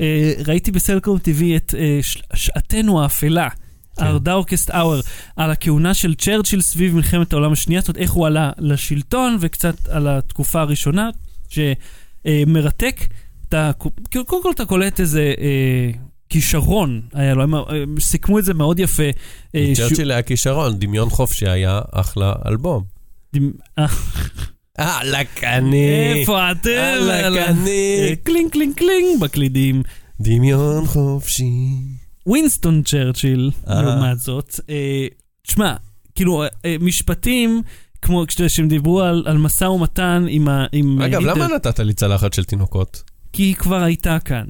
אה, ראיתי בסלקום TV את אה, שעתנו האפלה. כן. Our Darkest Hour, על הכהונה של צ'רצ'יל סביב מלחמת העולם השנייה, זאת אומרת, איך הוא עלה לשלטון, וקצת על התקופה הראשונה, שמרתק. אתה, כאילו, קודם כל אתה קולט איזה אה, כישרון היה לו, הם אה, סיכמו את זה מאוד יפה. אה, צ'רצ'יל היה כישרון, דמיון חופשי היה אחלה אלבום. אה, אה, לקני. איפה אתם? אה, לקני. אה, קלינג קלינג קלינג בקלידים. דמיון חופשי. ווינסטון צ'רצ'יל, אה. לעומת זאת, אה, תשמע, כאילו, אה, משפטים, כמו כשאתה- שהם דיברו על, על משא ומתן עם ה... עם אגב, היטלר, למה נתת לי צלחת של תינוקות? כי היא כבר הייתה כאן.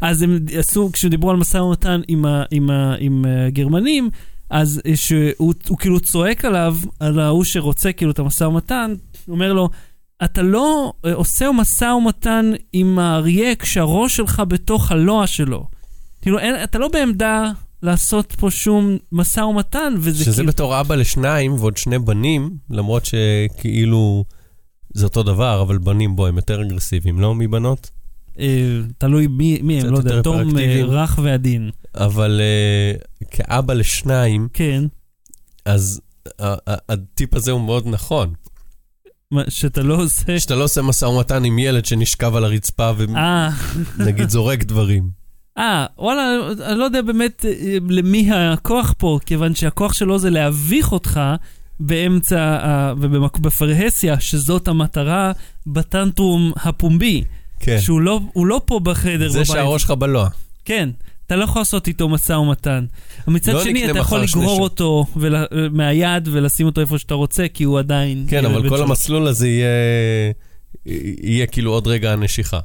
אז הם עשו, כשדיברו על משא ומתן עם, ה, עם, ה, עם הגרמנים, אז שהוא הוא כאילו צועק עליו, על ההוא שרוצה כאילו את המשא ומתן, אומר לו, אתה לא עושה משא ומתן עם האריה כשהראש שלך בתוך הלוע שלו. כאילו, אין, אתה לא בעמדה לעשות פה שום משא ומתן, וזה שזה כאילו... בתור אבא לשניים ועוד שני בנים, למרות שכאילו זה אותו דבר, אבל בנים בו הם יותר אגרסיביים, לא מבנות? אה, תלוי מי, מי הם, לא יודע, תום אה. רך ועדין. אבל אה, כאבא לשניים, כן. אז הטיפ הזה הוא מאוד נכון. מה, שאתה לא עושה... שאתה לא עושה משא ומתן עם ילד שנשכב על הרצפה אה, ונגיד זורק דברים. אה, וואלה, אני לא יודע באמת אה, למי הכוח פה, כיוון שהכוח שלו זה להביך אותך באמצע, ה- ובפרהסיה, שזאת המטרה, בטנטרום הפומבי. כן. שהוא לא, לא פה בחדר זה בבית. שהראש שלך בלוע. כן, אתה לא יכול לעשות איתו משא ומתן. מצד לא שני, אתה יכול שני לגרור ש- אותו ול, מהיד ולשים אותו איפה שאתה רוצה, כי הוא עדיין... כן, אבל כל שלוש. המסלול הזה יהיה... יהיה כאילו עוד רגע הנשיכה.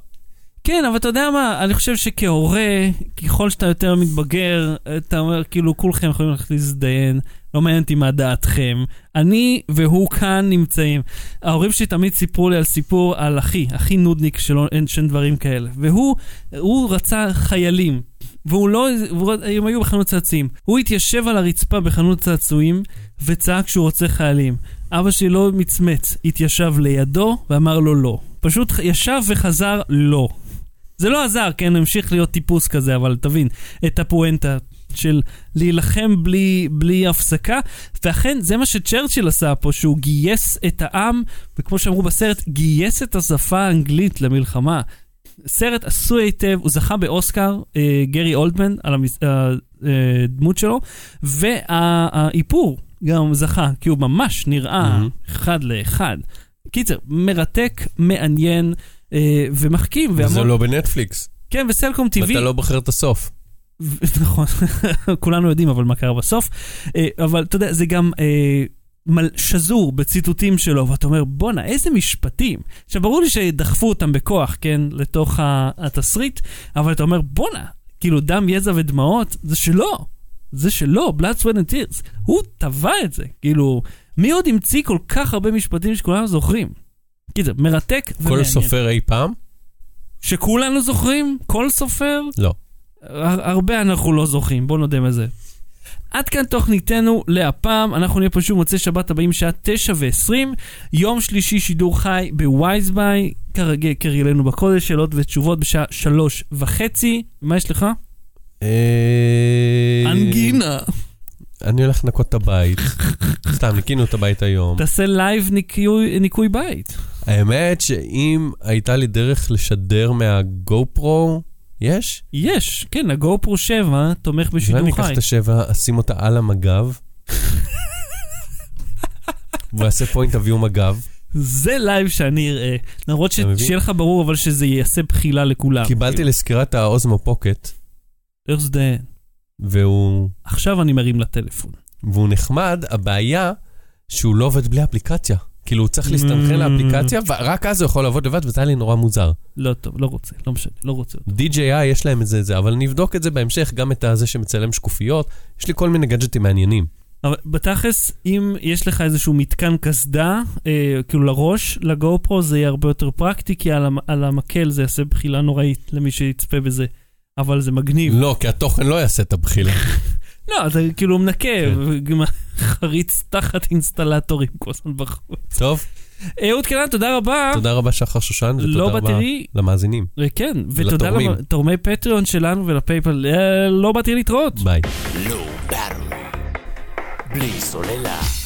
כן, אבל אתה יודע מה, אני חושב שכהורה, ככל שאתה יותר מתבגר, אתה אומר, כאילו, כולכם יכולים ללכת להזדיין, לא מעניין אותי מה דעתכם. אני והוא כאן נמצאים. ההורים שלי תמיד סיפרו לי על סיפור על אחי, אחי נודניק, שלא אין שאין דברים כאלה. והוא, הוא רצה חיילים. והוא לא, הם היו בחנות צעצועים. הוא התיישב על הרצפה בחנות צעצועים וצעק שהוא רוצה חיילים. אבא שלי לא מצמץ, התיישב לידו ואמר לו לא. פשוט ישב וחזר לא. זה לא עזר, כן, המשיך להיות טיפוס כזה, אבל תבין את הפואנטה של להילחם בלי, בלי הפסקה, ואכן זה מה שצ'רצ'יל עשה פה, שהוא גייס את העם, וכמו שאמרו בסרט, גייס את השפה האנגלית למלחמה. סרט עשוי היטב, הוא זכה באוסקר, אה, גרי אולדמן, על המס- אה, אה, הדמות שלו, והאיפור גם זכה, כי הוא ממש נראה מהמם. אחד לאחד. קיצר, מרתק, מעניין ומחכים. וזה והמון- לא בנטפליקס. כן, וסלקום TV. ואתה לא בוחר את הסוף. נכון, כולנו יודעים אבל מה קרה בסוף. אה, אבל אתה יודע, זה גם, אה, שזור בציטוטים שלו, ואתה אומר, בואנה, איזה משפטים. עכשיו, ברור לי שדחפו אותם בכוח, כן, לתוך התסריט, אבל אתה אומר, בואנה, כאילו דם, יזע ודמעות, זה שלו. זה שלו, Blood, Sweat and Tears. הוא טבע את זה. כאילו, מי עוד המציא כל כך הרבה משפטים שכולם זוכרים? קיצר, מרתק כל ומעניין. סופר אי פעם? שכולנו זוכרים? כל סופר? לא. הר- הרבה אנחנו לא זוכרים, בוא נודה בזה. עד כאן תוכניתנו להפעם, אנחנו נהיה פה שוב מוצאי שבת הבאים שעה 9 ו-20, יום שלישי שידור חי ב-Wisebuy, כרגיל, כרגלנו בקודש, שאלות ותשובות בשעה 3 וחצי. מה יש לך? אה, אנגינה. אני הולך לנקות את הבית. סתם, ניקינו את הבית היום. תעשה live ניקוי בית. האמת שאם הייתה לי דרך לשדר מה-GoPro, יש? יש, כן, ה-GoPro 7 תומך בשידור אני חי. אקח את השבע, אשים אותה על המגב. ואעשה point of view מגב. זה live שאני אראה. למרות? שיהיה לך ברור, אבל שזה יעשה בחילה לכולם. קיבלתי לסקירת האוזמו פוקט, איך זה? והוא, עכשיו אני מרים לטלפון. והוא נחמד, הבעיה שהוא לא עובד בלי אפליקציה. כאילו, הוא צריך להסתנכרן Mm. לאפליקציה, ורק אז הוא יכול לעבוד לבד, וזה היה לי נורא מוזר. לא טוב, לא רוצה, לא משנה, לא רוצה. DJI יש להם את זה, זה, אבל נבדוק את זה בהמשך, גם את הזה שמצלם שקופיות. יש לי כל מיני גאדג'טים מעניינים. אבל בתכלס, אם יש לך איזשהו מתקן קסדה, אה, כאילו לראש, לגו פרו זה יהיה הרבה יותר פרקטי, כי על, על המקל זה יעשה בחילה נוראית למי שיצפה בזה. אבל זה מגניב. לא, כי התוכן לא יעשה את הבחילה. לא, זה כאילו מנקה, כן. וגם חריץ תחת אינסטלטורים כל הזמן בחוץ. טוב, אהוד קנן, תודה רבה. תודה רבה שחר שושן, לא ותודה רבה בתראי, למאזינים. כן, ותודה. לתורמי פטריון שלנו ולפייפל, אה, לא באתי להתראות. ביי. לא. בלי סוללה.